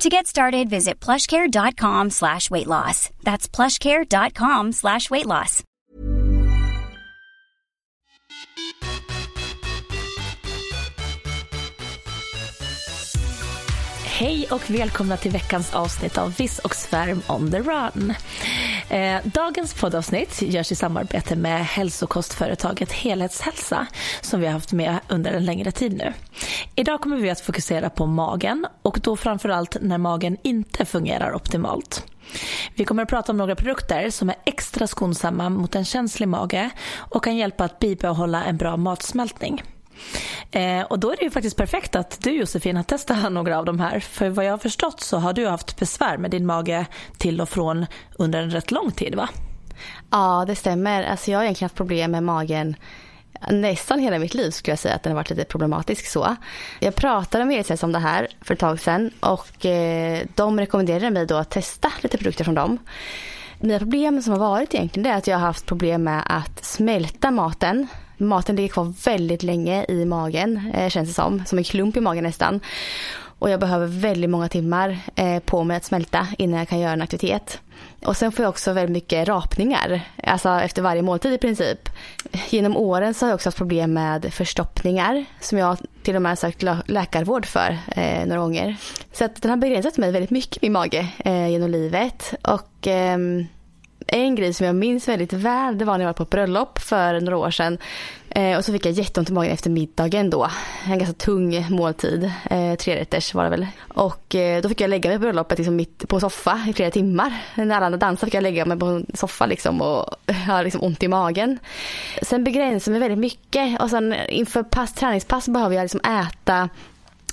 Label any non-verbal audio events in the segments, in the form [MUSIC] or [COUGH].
To get started, visit plushcare.com slash weight loss. That's plushcare.com slash weight loss. Hej och välkomna till veckans avsnitt av Viss och Svärm on the run. Eh, dagens poddavsnitt görs i samarbete med hälsokostföretaget Helhetshälsa som vi har haft med under en längre tid nu. Idag kommer vi att fokusera på magen och då framförallt när magen inte fungerar optimalt. Vi kommer att prata om några produkter som är extra skonsamma mot en känslig mage och kan hjälpa att bibehålla en bra matsmältning. Eh, och då är det ju faktiskt perfekt att du Josefin har testat [LAUGHS] några av de här. För vad jag har förstått så har du haft besvär med din mage till och från under en rätt lång tid va? Ja det stämmer. Alltså jag har egentligen haft problem med magen nästan hela mitt liv skulle jag säga att den har varit lite problematisk så. Jag pratade med ESS om det här för ett tag sedan och eh, de rekommenderade mig då att testa lite produkter från dem. Mina problem som har varit egentligen är att jag har haft problem med att smälta maten Maten ligger kvar väldigt länge i magen eh, känns det som. Som en klump i magen nästan. Och jag behöver väldigt många timmar eh, på mig att smälta innan jag kan göra en aktivitet. Och sen får jag också väldigt mycket rapningar, alltså efter varje måltid i princip. Genom åren så har jag också haft problem med förstoppningar som jag till och med sökt läkarvård för eh, några gånger. Så att den har begränsat mig väldigt mycket, min mage, eh, genom livet. Och eh, en grej som jag minns väldigt väl det var när jag var på ett bröllop för några år sedan. Eh, och så fick jag jätteont i magen efter middagen då. En ganska tung måltid. Eh, trerätters var det väl. Och eh, då fick jag lägga mig på bröllopet liksom mitt på soffa i flera timmar. När alla andra dansade fick jag lägga mig på en soffa liksom och [LAUGHS] ha liksom ont i magen. Sen begränsade mig väldigt mycket och sen inför pass, träningspass behöver jag liksom äta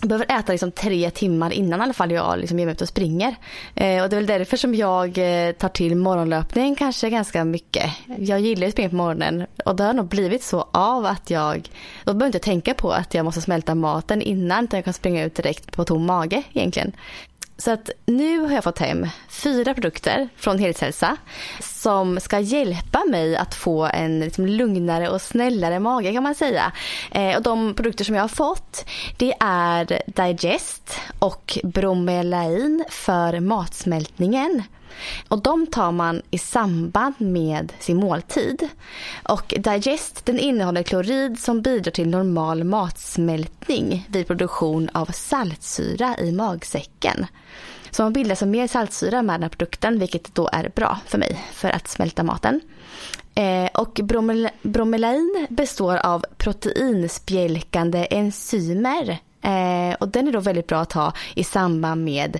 behöver äta liksom tre timmar innan i alla fall jag liksom ger mig ut och springer. Eh, och det är väl därför som jag eh, tar till morgonlöpning kanske ganska mycket. Jag gillar att springa på morgonen och det har nog blivit så av att jag, då behöver jag inte tänka på att jag måste smälta maten innan utan jag kan springa ut direkt på tom mage egentligen. Så att nu har jag fått hem fyra produkter från Helhetshälsa som ska hjälpa mig att få en liksom lugnare och snällare mage kan man säga. Eh, och de produkter som jag har fått det är Digest och Bromelain för matsmältningen. Och de tar man i samband med sin måltid. Och Digest den innehåller klorid som bidrar till normal matsmältning vid produktion av saltsyra i magsäcken. Så man bildar alltså mer saltsyra med den här produkten vilket då är bra för mig för att smälta maten. Eh, och bromel bromelain består av proteinspjälkande enzymer Eh, och den är då väldigt bra att ha i samband med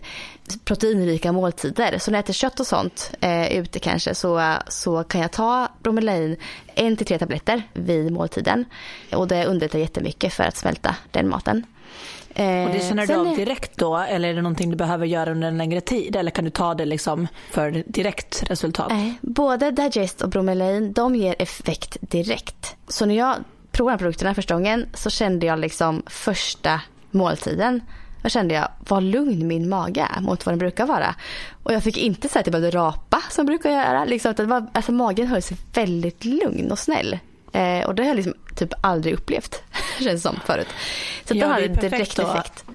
proteinrika måltider. Så när jag äter kött och sånt eh, ute kanske så, så kan jag ta bromelain en till tre tabletter vid måltiden. Och det underlättar jättemycket för att smälta den maten. Eh, och det känner du av direkt då eller är det någonting du behöver göra under en längre tid eller kan du ta det liksom för direkt resultat? Eh, både Digest och Bromelain de ger effekt direkt. Så när jag provade produkterna första gången så kände jag liksom första måltiden då kände jag vad lugn min mage är mot vad den brukar vara. Och jag fick inte säga att jag behövde rapa som jag brukar göra. Liksom, det var, alltså, magen höll sig väldigt lugn och snäll. Eh, och det har jag liksom typ aldrig upplevt [LAUGHS] känns som förut. Så ja, det har en direkt effekt.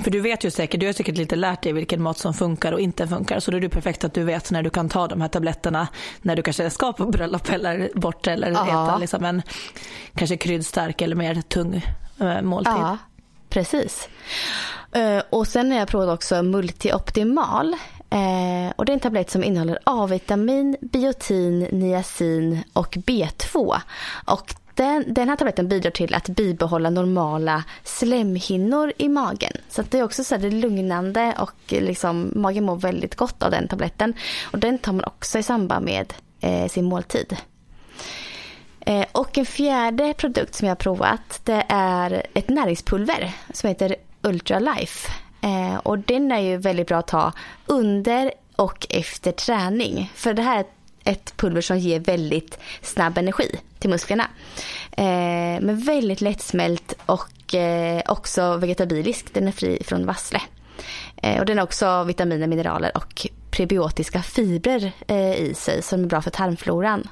För du vet ju säkert, du har säkert lite lärt dig vilken mat som funkar och inte funkar. Så då är det perfekt att du vet när du kan ta de här tabletterna när du kanske ska på bröllop eller bort eller ja. äta liksom en kanske kryddstark eller mer tung äh, måltid. Ja, precis. Uh, och sen har jag provat också multioptimal. Uh, och det är en tablett som innehåller A-vitamin, biotin, niacin och B2. Och den, den här tabletten bidrar till att bibehålla normala slemhinnor i magen. Så det är också så här, lugnande och eh, liksom, magen mår väldigt gott av den tabletten. Och den tar man också i samband med eh, sin måltid. Eh, och en fjärde produkt som jag har provat det är ett näringspulver som heter Ultralife. Eh, och den är ju väldigt bra att ta under och efter träning. För det här är ett pulver som ger väldigt snabb energi till musklerna. Eh, men väldigt lättsmält och eh, också vegetabilisk. Den är fri från vassle. Eh, och den har också vitaminer, mineraler och prebiotiska fibrer eh, i sig som är bra för tarmfloran.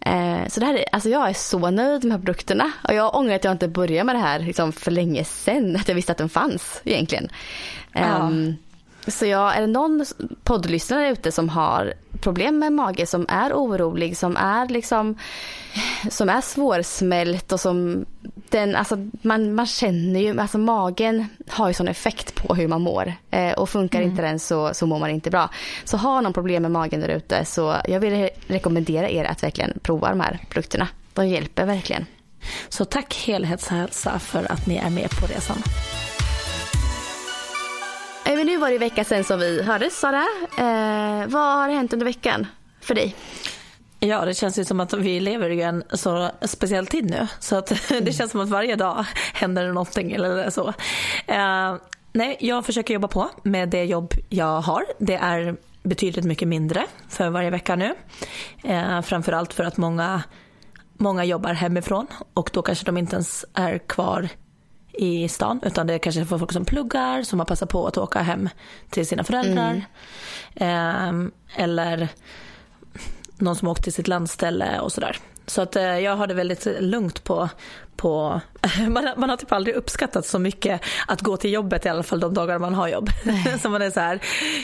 Eh, så det här, alltså jag är så nöjd med de här produkterna och jag ångrar att jag inte började med det här liksom för länge sedan. Att jag visste att den fanns egentligen. Ja. Um, så ja, är det någon poddlyssnare ute som har problem med mage, som är orolig, som är liksom som är svårsmält och som den, alltså man, man känner ju, alltså magen har ju sån effekt på hur man mår eh, och funkar mm. inte den så, så mår man inte bra. Så har någon problem med magen där ute så jag vill rekommendera er att verkligen prova de här produkterna. De hjälper verkligen. Så tack Helhetshälsa för att ni är med på resan. Eh, men nu var det vecka sedan som vi hördes Sara. Eh, vad har hänt under veckan för dig? Ja, det känns ju som att vi lever i en så speciell tid nu. Så att [LAUGHS] det känns som att varje dag händer det någonting eller så. Eh, nej, jag försöker jobba på med det jobb jag har. Det är betydligt mycket mindre för varje vecka nu. Eh, framförallt för att många, många jobbar hemifrån och då kanske de inte ens är kvar i stan utan det är kanske för folk som pluggar som har passat på att åka hem till sina föräldrar. Mm. Eh, eller någon som åkt till sitt landställe och sådär. Så att eh, jag har det väldigt lugnt på, på [LAUGHS] man, man har typ aldrig uppskattat så mycket att gå till jobbet i alla fall de dagar man har jobb. [LAUGHS] så man är så här,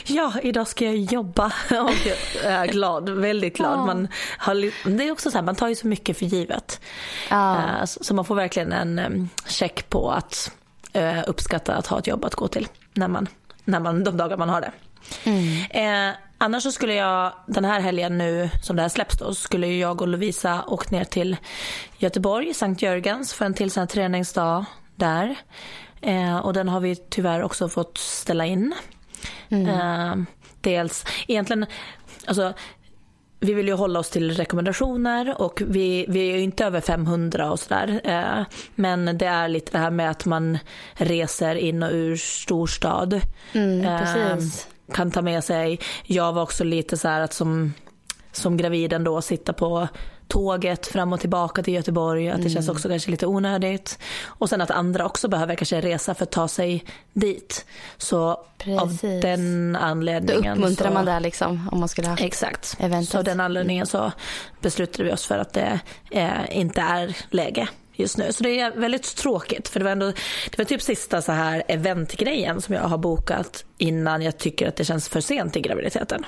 ja idag ska jag jobba [LAUGHS] och jag är glad, väldigt glad. Ja. Man har, det är också så här, man tar ju så mycket för givet. Ja. Eh, så man får verkligen en check på att eh, uppskatta att ha ett jobb att gå till när man, när man, de dagar man har det. Mm. Annars så skulle jag den här helgen nu som det här släpps då skulle jag och Lovisa åkt ner till Göteborg, Sankt Jörgens för en till sån här träningsdag där. Eh, och den har vi tyvärr också fått ställa in. Mm. Eh, dels egentligen, alltså vi vill ju hålla oss till rekommendationer och vi, vi är ju inte över 500 och sådär. Eh, men det är lite det här med att man reser in och ur storstad. Mm, eh, kan ta med sig. Jag var också lite så här att som, som gravid ändå sitta på tåget fram och tillbaka till Göteborg. Att det känns mm. också kanske lite onödigt. Och sen att andra också behöver kanske resa för att ta sig dit. Så Precis. av den anledningen. Då uppmuntrar så, man det liksom om man skulle ha Exakt. Eventet. Så av den anledningen så beslutade vi oss för att det eh, inte är läge just nu. Så det är väldigt tråkigt för det var ändå, det var typ sista så här eventgrejen som jag har bokat innan jag tycker att det känns för sent i graviditeten.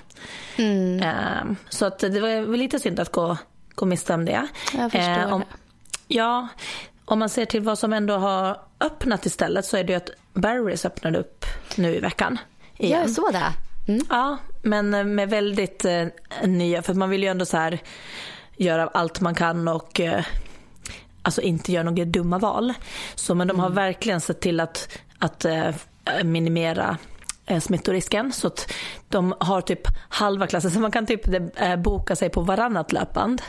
Mm. Uh, så att det var lite synd att gå, gå miste om det. Jag förstår uh, om. Ja, om man ser till vad som ändå har öppnat istället så är det ju att Barry's öppnade upp nu i veckan. Igen. Jag såg det. Mm. Ja, men med väldigt eh, nya, för man vill ju ändå så här göra allt man kan och eh, alltså inte gör några dumma val. Så men de har mm. verkligen sett till att, att äh, minimera äh, smittorisken. Så att de har typ halva klassen, så man kan typ boka sig på varannat löpband.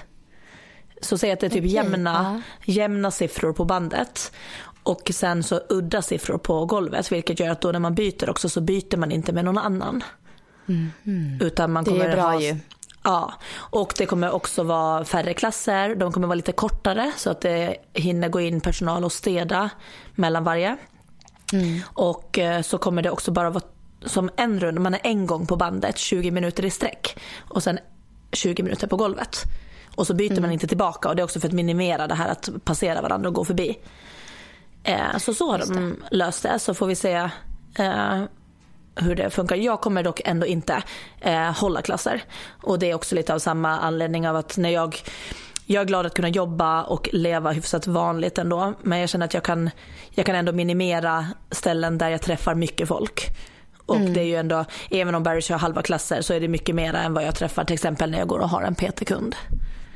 Så säg att det är typ okay, jämna, ja. jämna siffror på bandet. Och sen så udda siffror på golvet vilket gör att då när man byter också så byter man inte med någon annan. Mm. Utan man kommer det är bra ha, ju. Ja, och det kommer också vara färre klasser. De kommer vara lite kortare så att det hinner gå in personal och städa mellan varje. Mm. Och eh, så kommer det också bara vara som en runda, man är en gång på bandet 20 minuter i sträck och sen 20 minuter på golvet. Och så byter mm. man inte tillbaka och det är också för att minimera det här att passera varandra och gå förbi. Eh, så så har de löst det. Så får vi se eh, hur det funkar. Jag kommer dock ändå inte eh, hålla klasser. Och det är också lite av samma anledning av att när jag jag är glad att kunna jobba och leva hyfsat vanligt ändå. Men jag känner att jag kan, jag kan ändå minimera ställen där jag träffar mycket folk. Och mm. det är ju ändå, även om Barry kör halva klasser så är det mycket mer än vad jag träffar till exempel när jag går och har en PT-kund.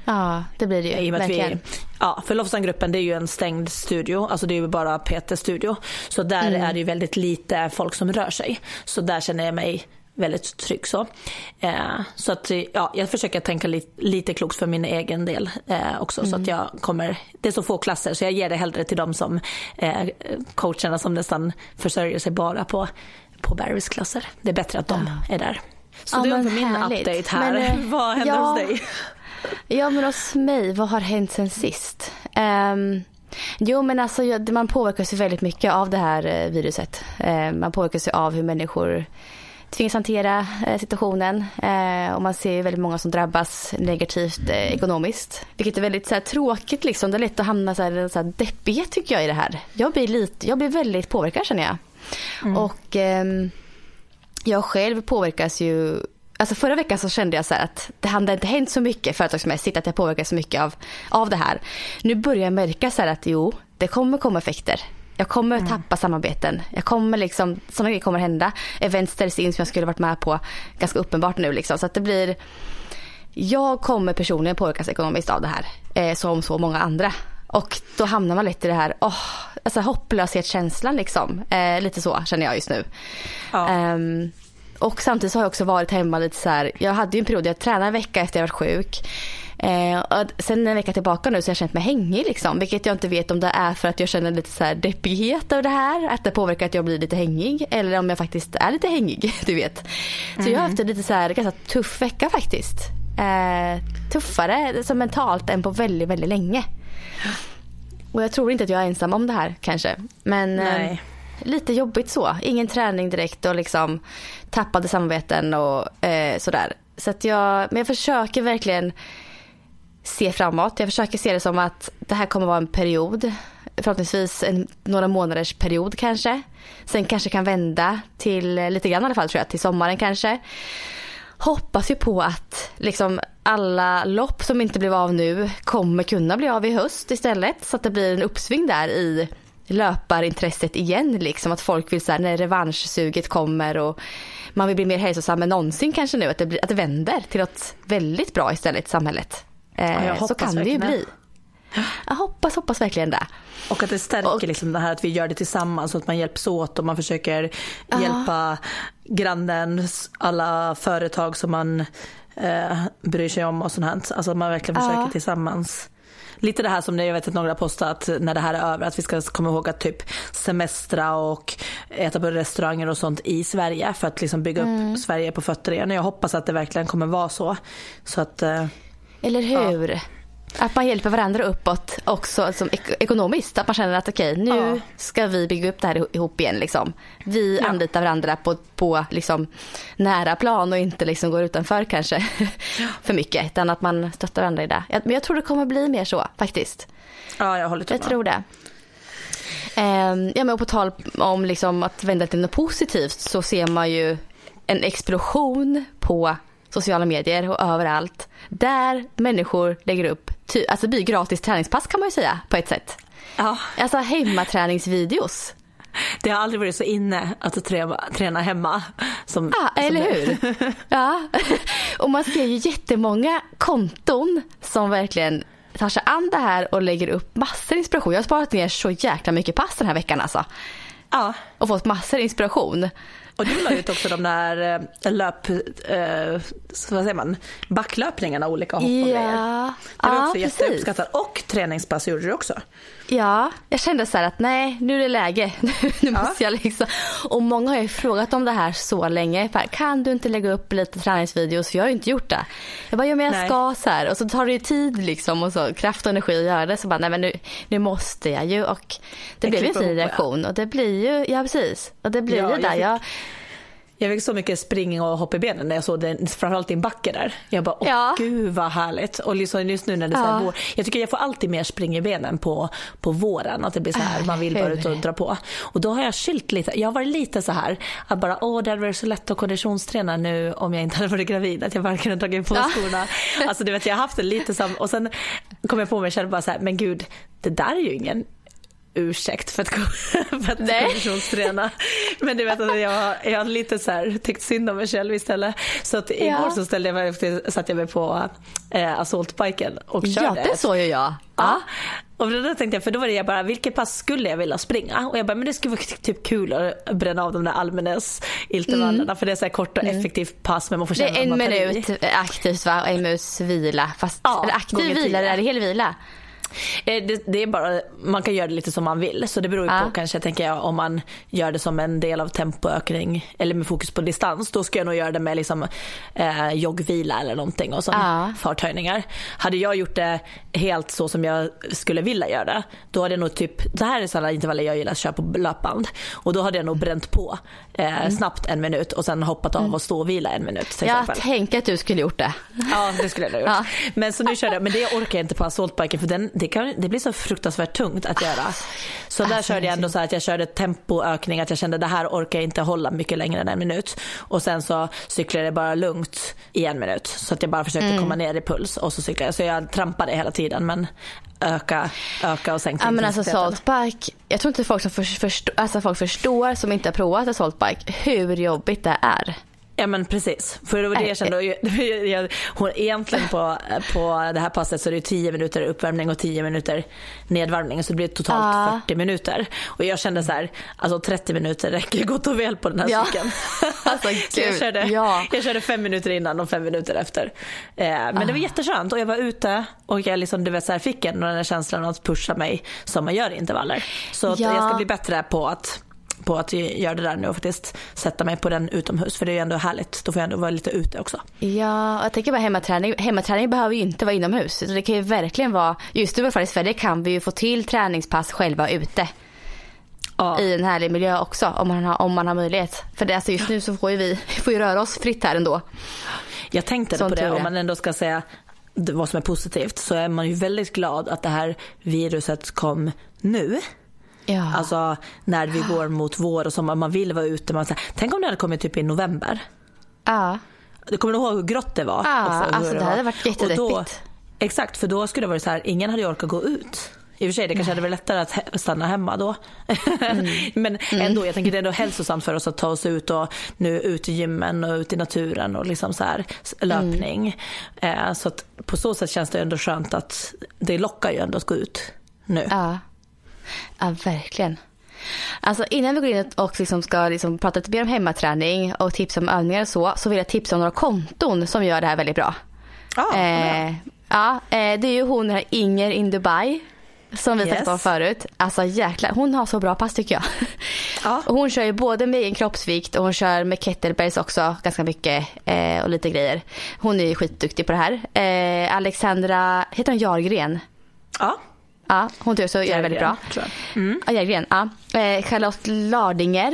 Ja, det blir det ju. verkligen. Ja, för Lofsangruppen det är ju en stängd studio, alltså det är ju bara PT-studio. Så där mm. är det ju väldigt lite folk som rör sig. Så där känner jag mig väldigt trygg så. Eh, så att ja, jag försöker tänka li lite klokt för min egen del eh, också. Mm. Så att mm. jag kommer, det är så få klasser så jag ger det hellre till de som eh, coacherna som nästan försörjer sig bara på, på Barrys klasser. Det är bättre att de ja. är där. Så ja, det var min härligt. update här. Men, eh, [LAUGHS] vad hände ja, hos dig? Ja men hos mig, vad har hänt sen sist? Um, jo men alltså man påverkas ju väldigt mycket av det här eh, viruset. Uh, man påverkas ju av hur människor tvingas hantera uh, situationen. Uh, och man ser ju väldigt många som drabbas negativt ekonomiskt. Vilket är väldigt så här, tråkigt liksom. Det är lätt att hamna så här, så här deppighet tycker jag i det här. Jag blir, lite, jag blir väldigt påverkad känner jag. Mm. Och um, jag själv påverkas ju Alltså förra veckan så kände jag så att det hade inte hänt så mycket företagsmässigt att jag påverkas så mycket av, av det här. Nu börjar jag märka så att jo, det kommer komma effekter. Jag kommer mm. tappa samarbeten. Jag kommer liksom, sådana grejer kommer hända. Event ställs in som jag skulle varit med på ganska uppenbart nu liksom. Så att det blir, jag kommer personligen påverkas ekonomiskt av det här. Eh, som så många andra. Och då hamnar man lätt i det här, oh, alltså hopplöshetskänslan liksom. Eh, lite så känner jag just nu. Ja. Um, och samtidigt så har jag också varit hemma lite så här. Jag hade ju en period, jag tränade en vecka efter jag varit sjuk. Eh, och sen en vecka tillbaka nu så har jag känt mig hängig liksom. Vilket jag inte vet om det är för att jag känner lite så här deppighet över det här. Att det påverkar att jag blir lite hängig. Eller om jag faktiskt är lite hängig, [LAUGHS] du vet. Så mm. jag har haft en lite så här ganska tuff vecka faktiskt. Eh, tuffare så mentalt än på väldigt, väldigt länge. Och jag tror inte att jag är ensam om det här kanske. Men eh, lite jobbigt så. Ingen träning direkt och liksom tappade samarbeten och eh, sådär. Så att jag, men jag försöker verkligen se framåt. Jag försöker se det som att det här kommer vara en period. Förhoppningsvis en, några månaders period kanske. Sen kanske kan vända till eh, lite grann i alla fall tror jag, till sommaren kanske. Hoppas ju på att liksom alla lopp som inte blev av nu kommer kunna bli av i höst istället. Så att det blir en uppsving där i löparintresset igen liksom. Att folk vill så här, när revanschsuget kommer och man vill bli mer hälsosam än någonsin kanske nu. Att det, blir, att det vänder till något väldigt bra istället i samhället. Eh, ja, så kan det ju bli. Jag hoppas, hoppas verkligen det. Och att det stärker och, liksom det här att vi gör det tillsammans så att man hjälps åt och man försöker uh, hjälpa grannen, alla företag som man eh, bryr sig om och sånt. Alltså att man verkligen försöker uh, tillsammans lite det här som jag vet att några har postat när det här är över, att vi ska komma ihåg att typ semestra och äta på restauranger och sånt i Sverige för att liksom bygga mm. upp Sverige på fötter igen. Och jag hoppas att det verkligen kommer vara så. så att, eh, Eller hur? Ja. Att man hjälper varandra uppåt också som ek ekonomiskt. Att man känner att okej, okay, nu ja. ska vi bygga upp det här ihop igen. Liksom. Vi ja. anlitar varandra på, på liksom, nära plan och inte liksom går utanför kanske [LAUGHS] för mycket. Utan att man stöttar varandra i det. Men jag tror det kommer bli mer så faktiskt. Ja, jag håller Jag tror det. Um, ja, men på tal om liksom att vända till något positivt så ser man ju en explosion på sociala medier och överallt. Där människor lägger upp, ty, alltså det blir gratis träningspass kan man ju säga på ett sätt. Ja. Alltså hemmaträningsvideos. Det har aldrig varit så inne att träna, träna hemma. Som, ja, eller hur? [LAUGHS] ja. Och man ser ju jättemånga konton som verkligen tar sig an det här och lägger upp massor inspiration. Jag har sparat ner så jäkla mycket pass den här veckan alltså. Ja. Och fått massor inspiration. Och du la ut också de där äh, löp, äh, vad säger man, backlöpningarna, olika hopp och ja. grejer. Det var ja, också jätteuppskattat. Och träningspass gjorde du också. Ja, jag kände så att nej, nu är det läge. [LAUGHS] nu måste jag liksom. Och många har ju frågat om det här så länge. Kan du inte lägga upp lite träningsvideos? Jag har ju inte gjort det. Jag bara, ja men jag nej. ska så här. Och så tar det ju tid liksom och så kraft och energi att göra det. Så bara, nej men nu, nu måste jag ju. Och det jag blev ju en fin reaktion. Och det blir ju, ja precis. Och det blir ja, ju där. Jag, fick... jag jag fick så mycket spring och hopp i benen när jag såg den, framförallt din backe där. Jag bara, åh ja. gud vad härligt. Och liksom just nu när det är ja. vår. Jag tycker jag får alltid mer spring i benen på, på våren. Att det blir så här, man vill bara ut och dra på. Och då har jag skilt lite, jag har varit lite så här, att bara, åh det hade varit så lätt att konditionsträna nu om jag inte hade varit gravid. Att jag bara kunde dragit på skorna. Alltså du vet, jag har haft det lite som, och sen kom jag på mig själv bara så här, men gud, det där är ju ingen ursäkt för att, [LAUGHS] för att konditionsträna. Men du vet att jag, jag har lite så här, tyckt synd om mig själv istället. Så att igår ja. så ställde jag mig, satte jag mig på äh, assaultbiken och körde. Ja det såg ju jag. Ja. Och då tänkte jag, för då var det jag bara, vilket pass skulle jag vilja springa? Och jag bara, men det skulle vara typ kul att bränna av de där Almenäs intervallerna mm. för det är så kort och mm. effektivt pass men man får känna Det är en minut aktivt va och en minut vila. Fast, ja, aktiv vila eller är det hel vila? Eh, det, det, är bara, man kan göra det lite som man vill. Så det beror ju ja. på kanske tänker jag om man gör det som en del av tempoökning eller med fokus på distans. Då ska jag nog göra det med liksom, eh, joggvila eller någonting och så ja. farthöjningar. Hade jag gjort det helt så som jag skulle vilja göra det. Då hade jag nog typ, det här är sådana intervaller jag gillar att köra på löpband. Och då hade jag nog bränt på eh, mm. snabbt en minut och sen hoppat av mm. och stå och vila en minut. Till jag tänker att du skulle gjort det. Ja det skulle jag ha gjort. Ja. Men så nu körde jag, men det orkar jag inte på asfaltbiken för den, det, kan, det blir så fruktansvärt tungt att göra. Så där alltså, körde jag ändå så att jag körde tempoökning, att jag kände det här orkar jag inte hålla mycket längre än en minut. Och sen så cyklade jag bara lugnt i en minut så att jag bara försökte mm. komma ner i puls och så cyklade jag. Så jag trampade hela tiden men öka, öka och sänka ja, men alltså saltbike, jag tror inte folk, som för, förstå, alltså folk förstår som inte har provat en saltbike hur jobbigt det är. Ja men precis. För det var det jag kände. hon, egentligen på, på det här passet så är det 10 minuter uppvärmning och 10 minuter nedvarvning. Så det blir totalt ja. 40 minuter. Och jag kände så här, alltså 30 minuter räcker gott och väl på den här ja. cykeln. [LAUGHS] alltså, [LAUGHS] jag, körde, ja. jag körde fem minuter innan och fem minuter efter. Eh, men ah. det var ah. jätteskönt och jag var ute och jag liksom, du vet, så här, fick en den här känslan att pusha mig som man gör i intervaller. Så ja. jag ska bli bättre på att på att göra det där nu och faktiskt sätta mig på den utomhus för det är ju ändå härligt. Då får jag ändå vara lite ute också. Ja, jag tänker bara hemmaträning. Hemmaträning behöver ju inte vara inomhus. Det kan ju verkligen vara, just nu i fall i Sverige kan vi ju få till träningspass själva ute. Ja. i en härlig miljö också om man har, om man har möjlighet. För det, alltså just nu så får ju vi får ju röra oss fritt här ändå. Jag tänkte på det, om man ändå ska säga vad som är positivt så är man ju väldigt glad att det här viruset kom nu. Ja. Alltså när vi går mot vår och sommar, man vill vara ute. Man, så här, tänk om det hade kommit typ i november. Ja. Du kommer ihåg hur grått det var? Ja, alltså det, det hade varit jättedeppigt. Exakt, för då skulle det varit så här, ingen hade orkat gå ut. I och för sig, det kanske hade varit lättare att stanna hemma då. Mm. [LAUGHS] Men mm. ändå, jag tänker det är ändå hälsosamt för oss att ta oss ut och nu ut i gymmen och ut i naturen och liksom så här löpning. Mm. Eh, så att på så sätt känns det ändå skönt att det lockar ju ändå att gå ut nu. Ja. Ja, verkligen. Alltså innan vi går in och liksom ska liksom prata lite mer om hemmaträning och tips om övningar och så, så vill jag tipsa om några konton som gör det här väldigt bra. Ah, eh, ja, eh, det är ju hon här Inger in Dubai som vi yes. sagt om förut. Alltså jäklar, hon har så bra pass tycker jag. Ja. [LAUGHS] hon kör ju både med egen kroppsvikt och hon kör med kettlebells också ganska mycket eh, och lite grejer. Hon är ju skitduktig på det här. Eh, Alexandra, heter hon Jargren? Ja. Ja, hon tycker också gör det väldigt bra. Mm. Ja, Järgren. Ja. Eh, Charlotte Lardinger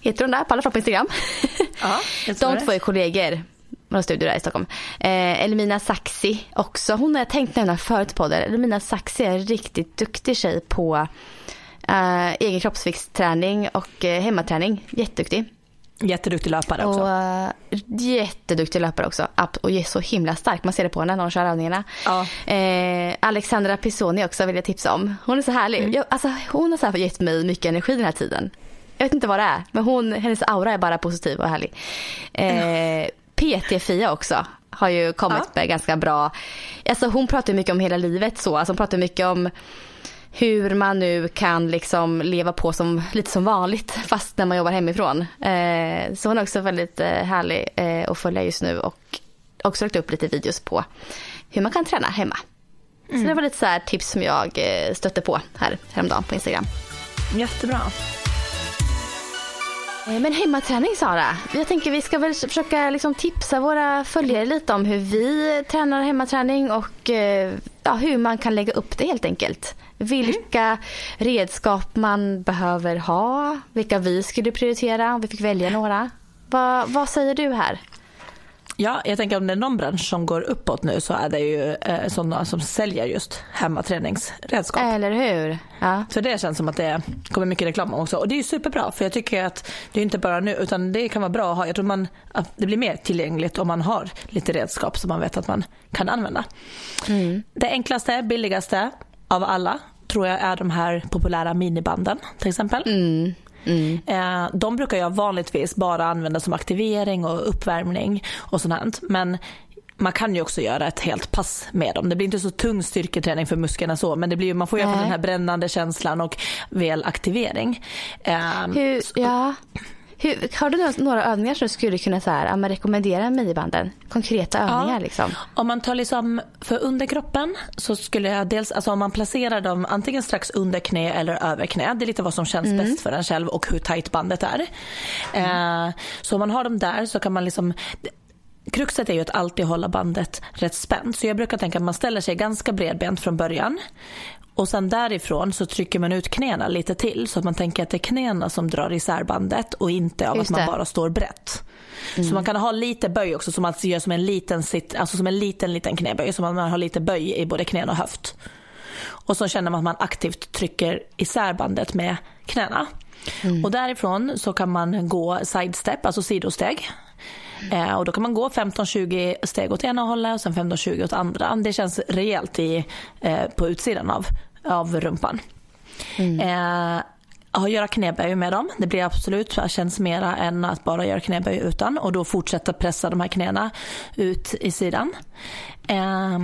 heter hon där på alla fall på Instagram. [LAUGHS] Ja, De två är kollegor. Man studier där i Stockholm. Eh, Elmina Saxi också. Hon har jag tänkt nämna förut på det. Elmina Saxi är en riktigt duktig tjej på eh, egen kroppsviktsträning och eh, hemmaträning. Jätteduktig. Jätteduktig löpare också. Och, uh, jätteduktig löpare också. Och är så himla stark. Man ser det på henne när hon kör övningarna. Ja. Eh, Alexandra Pisoni också vill jag tipsa om. Hon är så härlig. Mm. Jag, alltså, hon har så här gett mig mycket energi den här tiden. Jag vet inte vad det är. Men hon, hennes aura är bara positiv och härlig. Eh, PT-Fia också har ju kommit ja. med ganska bra. Alltså hon pratar mycket om hela livet så. Alltså hon pratar mycket om hur man nu kan liksom leva på som, lite som vanligt [LAUGHS] fast när man jobbar hemifrån. Eh, så hon är också väldigt eh, härlig eh, att följa just nu och också lagt upp lite videos på hur man kan träna hemma. Mm. Så det var lite så tips som jag eh, stötte på här häromdagen på Instagram. Jättebra. Eh, men hemmaträning Sara, jag tänker vi ska väl försöka liksom tipsa våra följare lite om hur vi tränar hemmaträning och eh, ja, hur man kan lägga upp det helt enkelt. Vilka mm. redskap man behöver ha, vilka vi skulle prioritera om vi fick välja några. Va, vad säger du här? Ja, jag tänker om det är någon bransch som går uppåt nu så är det ju eh, sådana som säljer just hemmaträningsredskap. Eller hur? Ja. Så det känns som att det kommer mycket reklam också. Och det är ju superbra för jag tycker att det är inte bara nu utan det kan vara bra att ha. Jag tror man, att det blir mer tillgängligt om man har lite redskap som man vet att man kan använda. Mm. Det enklaste, billigaste av alla tror jag är de här populära minibanden till exempel. Mm. Mm. Eh, de brukar jag vanligtvis bara använda som aktivering och uppvärmning och sånt. Men man kan ju också göra ett helt pass med dem. Det blir inte så tung styrketräning för musklerna så men det blir, man får ju den här brännande känslan och väl aktivering. Eh, Hur, ja. Hur, har du några övningar som du skulle kunna så här, ja, rekommendera midjebanden? Konkreta övningar ja. liksom? Om man tar liksom för underkroppen så skulle jag dels, alltså om man placerar dem antingen strax under knä eller över knä. Det är lite vad som känns mm. bäst för en själv och hur tajt bandet är. Mm. Eh, så om man har dem där så kan man liksom Kruxet är ju att alltid hålla bandet rätt spänt. Så jag brukar tänka att man ställer sig ganska bredbent från början. Och sen därifrån så trycker man ut knäna lite till så att man tänker att det är knäna som drar isär bandet och inte av att man bara står brett. Mm. Så man kan ha lite böj också som man gör som en liten, alltså som en liten, liten knäböj. Så man har lite böj i både knän och höft. Och så känner man att man aktivt trycker isär bandet med knäna. Mm. Och därifrån så kan man gå sidestep, alltså sidosteg. Eh, och då kan man gå 15-20 steg åt ena hållet och sen 15-20 åt andra. Det känns rejält i, eh, på utsidan av, av rumpan. Mm. Eh, att göra knäböj med dem, det blir absolut känns mera än att bara göra knäböj utan och då fortsätta pressa de här knäna ut i sidan. Eh,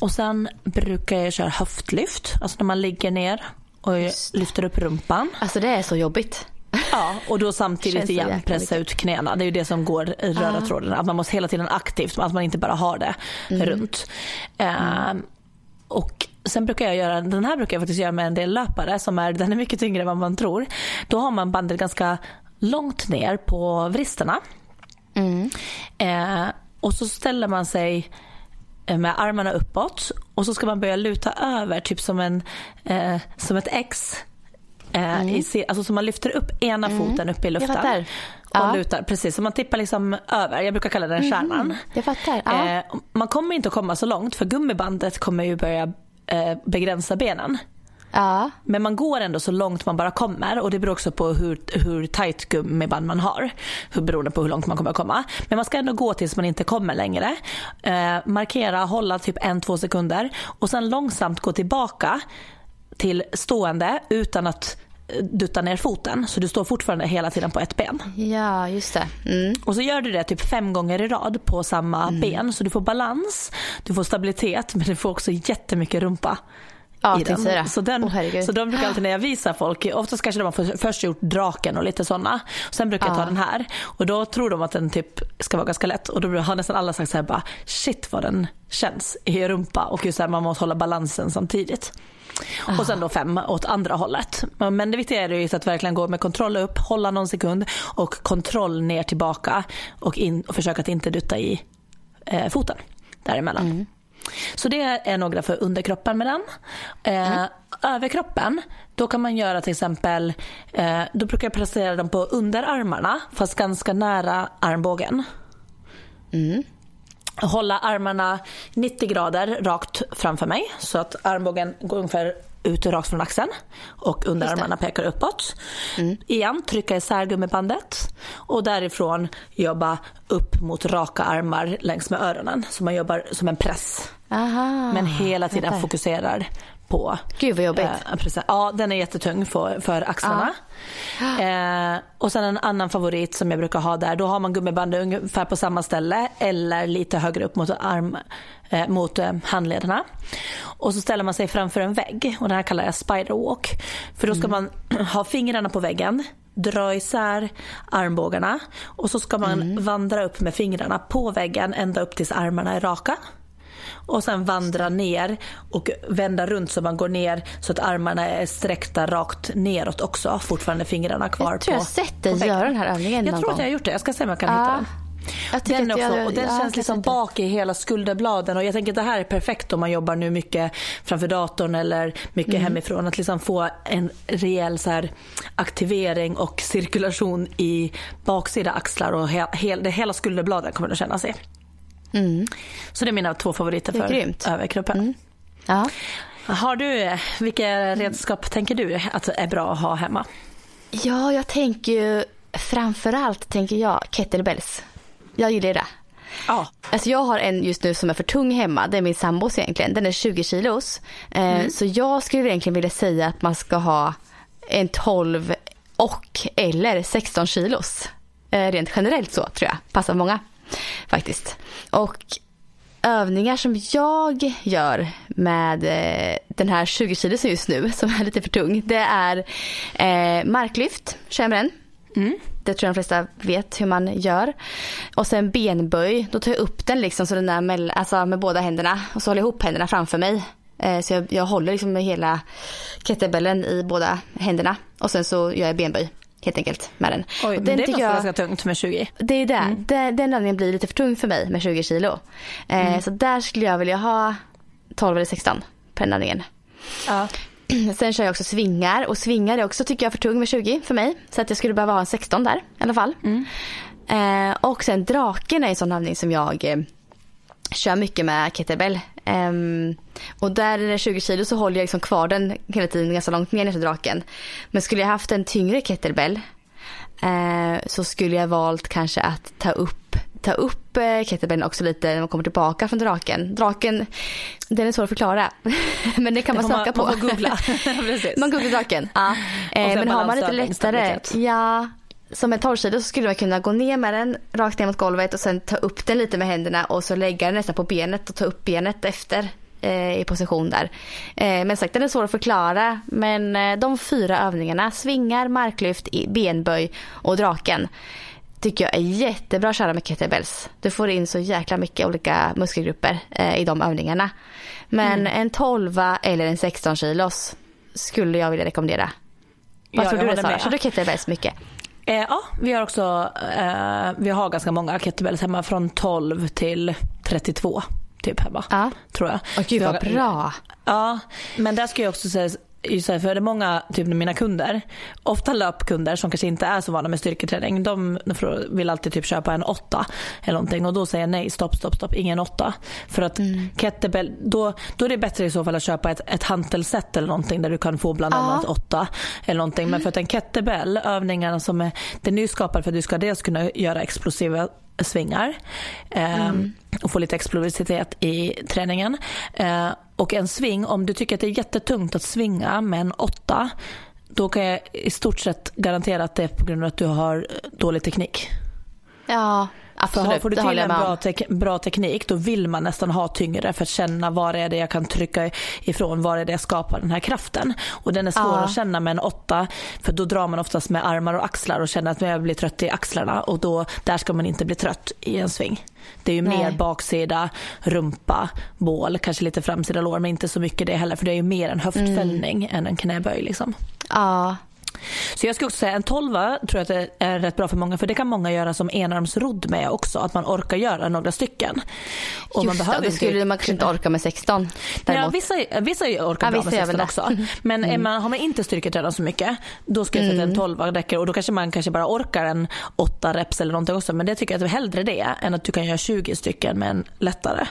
och sen brukar jag köra höftlyft, alltså när man ligger ner och lyfter upp rumpan. Alltså det är så jobbigt. Ja, och då samtidigt igen pressa ut knäna. Det är ju det som går i röda ah. tråden. Att man måste hela tiden aktivt, att man inte bara har det mm. runt. Mm. Uh, och Sen brukar jag göra, den här brukar jag faktiskt göra med en del löpare som är, den är mycket tyngre än vad man tror. Då har man bandet ganska långt ner på vristerna. Mm. Uh, och så ställer man sig eh, med armarna uppåt och så ska man börja luta över typ som, en, eh, som ett X Eh, mm. i, alltså så man lyfter upp ena mm. foten upp i luften. Och ja. lutar, precis. Så man tippar liksom över. Jag brukar kalla den mm. kärnan. Jag fattar. Ja. Eh, man kommer inte att komma så långt för gummibandet kommer ju börja eh, begränsa benen. Ja. Men man går ändå så långt man bara kommer och det beror också på hur, hur tajt gummiband man har. Hur, beroende på hur långt man kommer att komma. Men man ska ändå gå tills man inte kommer längre. Eh, markera, hålla typ en, två sekunder och sen långsamt gå tillbaka till stående utan att dutta ner foten så du står fortfarande hela tiden på ett ben. Ja, just det. Mm. Och så gör du det typ fem gånger i rad på samma mm. ben så du får balans, du får stabilitet men du får också jättemycket rumpa. Ja, i den. Så, den, oh, så de brukar alltid när jag visar folk, oftast kanske de har först gjort draken och lite sådana. Sen brukar jag ta den här och då tror de att den typ ska vara ganska lätt och då har nästan alla sagt så här bara shit vad den känns i rumpa och just så här, man måste hålla balansen samtidigt. Ah. Och sen då fem åt andra hållet. Men det viktiga är ju att verkligen gå med kontroll upp, hålla någon sekund och kontroll ner tillbaka och, in, och försöka att inte dutta i eh, foten däremellan. Mm. Så det är några för underkroppen med den. Eh, mm. Överkroppen, då kan man göra till exempel, eh, då brukar jag placera dem på underarmarna fast ganska nära armbågen. Mm hålla armarna 90 grader rakt framför mig så att armbågen går ungefär ut rakt från axeln och underarmarna pekar uppåt. Mm. Igen, trycka isär gummibandet och därifrån jobba upp mot raka armar längs med öronen. Så man jobbar som en press. Aha, Men hela tiden fokuserar på. Gud vad jobbigt. Eh, ja, den är jättetung för, för axlarna. Ah. Eh, och sen en annan favorit som jag brukar ha där, då har man gummibandet ungefär på samma ställe eller lite högre upp mot, arm, eh, mot eh, handlederna. Och så ställer man sig framför en vägg och det här kallar jag spiderwalk. För då ska mm. man [CLEARS THROAT] ha fingrarna på väggen dra isär armbågarna och så ska man mm. vandra upp med fingrarna på väggen ända upp tills armarna är raka och sen vandra ner och vända runt så man går ner så att armarna är sträckta rakt neråt också. Fortfarande fingrarna kvar Jag tror jag har sett dig göra den här övningen Jag tror att jag har gjort det. Jag ska se om jag kan ja. hitta den. Den också, jag, och den ja, känns liksom bak i hela skulderbladen och jag tänker att det här är perfekt om man jobbar nu mycket framför datorn eller mycket mm. hemifrån. Att liksom få en rejäl så här, aktivering och cirkulation i baksida axlar och he, he, det hela skulderbladen kommer att kännas i. Mm. Så det är mina två favoriter för grymt. överkroppen. Mm. Ja. Har du, vilka redskap tänker du att är bra att ha hemma? Ja, jag tänker ju framförallt tänker jag kettlebells. Jag gillar det. Ja. Alltså jag har en just nu som är för tung hemma. Det är min sambos egentligen. Den är 20 kilos. Eh, mm. Så jag skulle egentligen vilja säga att man ska ha en 12 och eller 16 kilos. Eh, rent generellt så tror jag. Passar många faktiskt. Och övningar som jag gör med eh, den här 20 kilosen just nu [LAUGHS] som är lite för tung. Det är eh, marklyft, känner den? Mm. Det tror jag de flesta vet hur man gör. Och sen benböj, då tar jag upp den liksom så den är med, alltså med båda händerna och så håller jag ihop händerna framför mig. Eh, så jag, jag håller liksom med hela kettlebellen i båda händerna och sen så gör jag benböj helt enkelt med den. Oj, den det är jag, ganska tungt med 20. Det är det. Mm. Den, den övningen blir lite för tung för mig med 20 kilo. Eh, mm. Så där skulle jag vilja ha 12 eller 16 på den övningen. Ja. [CLEARS THROAT] Sen kör jag också svingar och svingar är också tycker jag för tung med 20 för mig. Så att jag skulle behöva ha en 16 där i alla fall. Mm. Eh, och sen draken är en sån övning som jag eh, kör mycket med kettlebell. Um, och där är det 20 kilo så håller jag liksom kvar den hela tiden ganska långt ner till draken. Men skulle jag haft en tyngre kettlebell uh, så skulle jag valt kanske att ta upp ta upp uh, kettlebellen också lite när man kommer tillbaka från draken. Draken, den är svår att förklara. [LAUGHS] men det kan det man söka på. Man får googla. [LAUGHS] [LAUGHS] man googlar draken. Ja. Uh, men har man lite lättare, ja som en 12 kilo så skulle man kunna gå ner med den rakt ner mot golvet och sen ta upp den lite med händerna och så lägga den nästan på benet och ta upp benet efter eh, i position där. Eh, men sagt den är svår att förklara men eh, de fyra övningarna svingar, marklyft, benböj och draken tycker jag är jättebra att köra med kettlebells. Du får in så jäkla mycket olika muskelgrupper eh, i de övningarna. Men mm. en 12 eller en 16 kilos skulle jag vilja rekommendera. Vad ja, tror du Sara? Kör du kettlebells mycket? Eh, ja, vi har också eh, vi har ganska många kettlebells hemma från 12 till 32 typ hemma. Ja. Tror jag. Åh gud vad bra. Ja, men där ska jag också säga just för det är många, typ mina kunder, ofta löpkunder som kanske inte är så vana med styrketräning, de vill alltid typ köpa en åtta eller någonting och då säger jag nej, stopp, stopp, stopp, ingen åtta. För att mm. kettlebell, då, då är det bättre i så fall att köpa ett, ett hantelset eller någonting där du kan få bland annat ja. åtta eller någonting. Men för att en kettlebell, övningarna som är, den är ju skapad för att du ska dels kunna göra explosiva svingar eh, mm. och få lite explosivitet i träningen. Eh, och en sving, om du tycker att det är jättetungt att svinga med en åtta då kan jag i stort sett garantera att det är på grund av att du har dålig teknik. Ja, Absolut, för får du till en bra, te bra teknik då vill man nästan ha tyngre för att känna var är det jag kan trycka ifrån, var är det jag skapar den här kraften. Och den är svår ja. att känna med en åtta för då drar man oftast med armar och axlar och känner att jag blir trött i axlarna och då, där ska man inte bli trött i en sving. Det är ju Nej. mer baksida, rumpa, bål, kanske lite framsida lår men inte så mycket det heller för det är ju mer en höftfällning mm. än en knäböj. Liksom. Ja, så jag skulle också säga en tolva tror jag att det är rätt bra för många för det kan många göra som enarmsrodd med också. Att man orkar göra några stycken. Och Just man behöver det, det skulle man kanske inte orka med 16. Ja, vissa, vissa orkar ja, bra med 16 också. Men mm. man, har man inte styrketränar så mycket då skulle jag säga att en 12 mm. räcker och då kanske man kanske bara orkar en 8 reps eller någonting också. Men det tycker jag att hellre det än att du kan göra 20 stycken med en lättare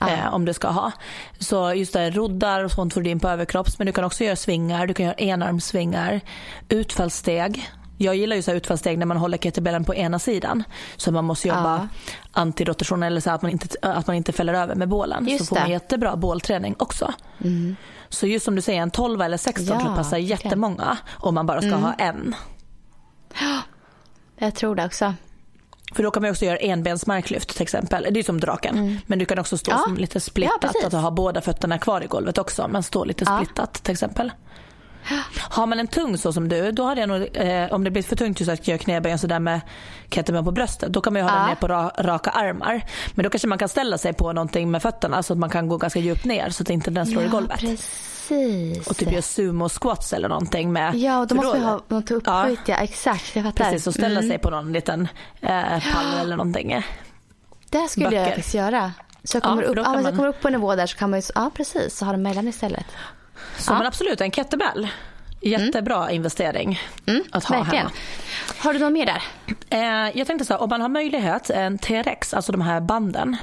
ja. eh, om du ska ha. Så just det, roddar och sånt får du in på överkropps men du kan också göra svingar, du kan göra enarmssvingar, utfallssteg. Jag gillar ju så utfallssteg när man håller kettlebellen på ena sidan. Så man måste jobba ja. antirotation eller så att man inte, att man inte fäller över med bålen. Just så får man jättebra bålträning också. Mm. Så just som du säger en 12 eller 16 ja, tror jag passar jättemånga om man bara ska mm. ha en. [GASPS] Jag tror det också. För då kan man också göra enbensmarklyft till exempel. Det är som draken. Mm. Men du kan också stå ja. som lite splittat. Ja, att ha båda fötterna kvar i golvet också. Men stå lite ja. splittat till exempel. Har man en tung så som du, då hade jag nog, eh, om det blir för tungt just att göra knäböjen sådär med kettlebell på bröstet, då kan man ju ha ja. den ner på ra, raka armar. Men då kanske man kan ställa sig på någonting med fötterna så att man kan gå ganska djupt ner så att inte den slår ja, i golvet. Precis. Och typ göra sumo squats eller någonting med. Ja, då måste man ha något upphöjt, ja. ja. exakt, jag fattar. Precis, och ställa mm. sig på någon liten eh, pall eller någonting. Det skulle Böcker. jag faktiskt göra. Så jag kommer, ja, upp, ja, man... jag kommer upp på en nivå där så kan man ju, ja precis, så har de mellan istället. Så ja. men absolut, en kettlebell. Jättebra mm. investering mm, att ha verkligen. hemma. Har du något mer där? Eh, jag tänkte så här, om man har möjlighet, en T-rex, alltså de här banden.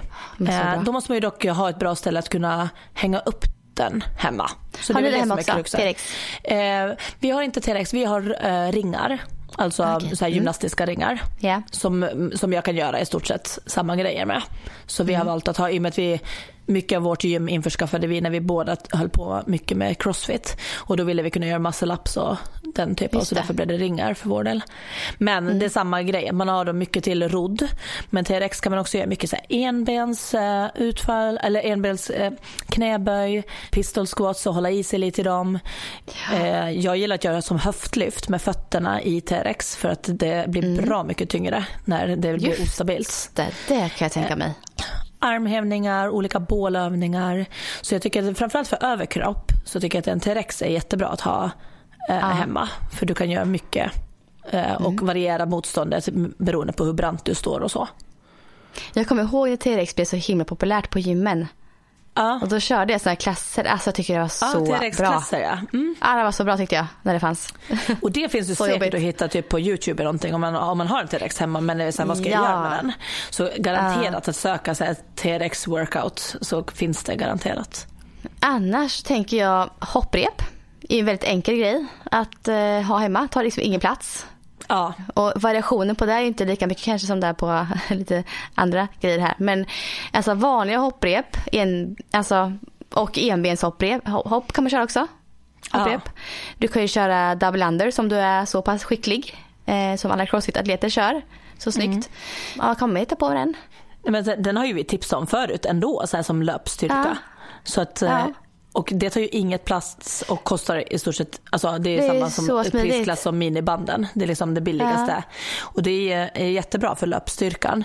Eh, då måste man ju dock ha ett bra ställe att kunna hänga upp den hemma. Så har det ni det hemma också? T-rex? Eh, vi har inte T-rex, vi har eh, ringar. Alltså okay. så här mm. gymnastiska mm. ringar. Yeah. Som, som jag kan göra i stort sett samma grejer med. Så vi mm. har valt att ha, i och med att vi mycket av vårt gym införskaffade vi när vi båda höll på mycket med crossfit. Och då ville vi kunna göra muscle ups och den typen så därför blev det ringar för vår del. Men mm. det är samma grej, man har då mycket till rodd. Men TRX kan man också göra mycket så här enbens uh, utfall eller enbens uh, knäböj, pistol squats och hålla i sig lite i dem. Ja. Uh, jag gillar att göra som höftlyft med fötterna i TRX för att det blir mm. bra mycket tyngre när det blir Just ostabilt. Det, det kan jag tänka mig armhävningar, olika bålövningar. Så jag tycker att framförallt för överkropp så tycker jag att en TRX är jättebra att ha eh, ah. hemma. För du kan göra mycket eh, och mm. variera motståndet beroende på hur brant du står och så. Jag kommer ihåg när TRX blev så himla populärt på gymmen. Ja. Och då körde jag sådana här klasser. Alltså jag tycker det var så ja, bra. Ja. Mm. ja, det var så bra tyckte jag när det fanns. Och det finns ju [LAUGHS] säkert jobbigt. att hitta typ på Youtube eller någonting om man, om man har en TRX hemma men sen, vad ska jag göra med den? Så garanterat att söka så här, TRX workout så finns det garanterat. Annars tänker jag hopprep är en väldigt enkel grej att uh, ha hemma. Tar liksom ingen plats. Ja. Och variationen på det är inte lika mycket kanske som det är på [LAUGHS] lite andra grejer här. Men alltså vanliga hopprep en, alltså, och enbenshopprep hopp kan man köra också. Hopprep. Ja. Du kan ju köra double under som du är så pass skicklig eh, som alla crossfit-atleter kör. Så snyggt. Mm. Ja, kan man hitta på den? Men den har ju vi tipsat om förut ändå, så här som löpstyrka. Ja. Så att ja. Och det tar ju inget plast och kostar i stort sett, alltså det är, det är samma som prisklass som minibanden. Det är liksom det billigaste. Ja. Och det är, är jättebra för löpstyrkan.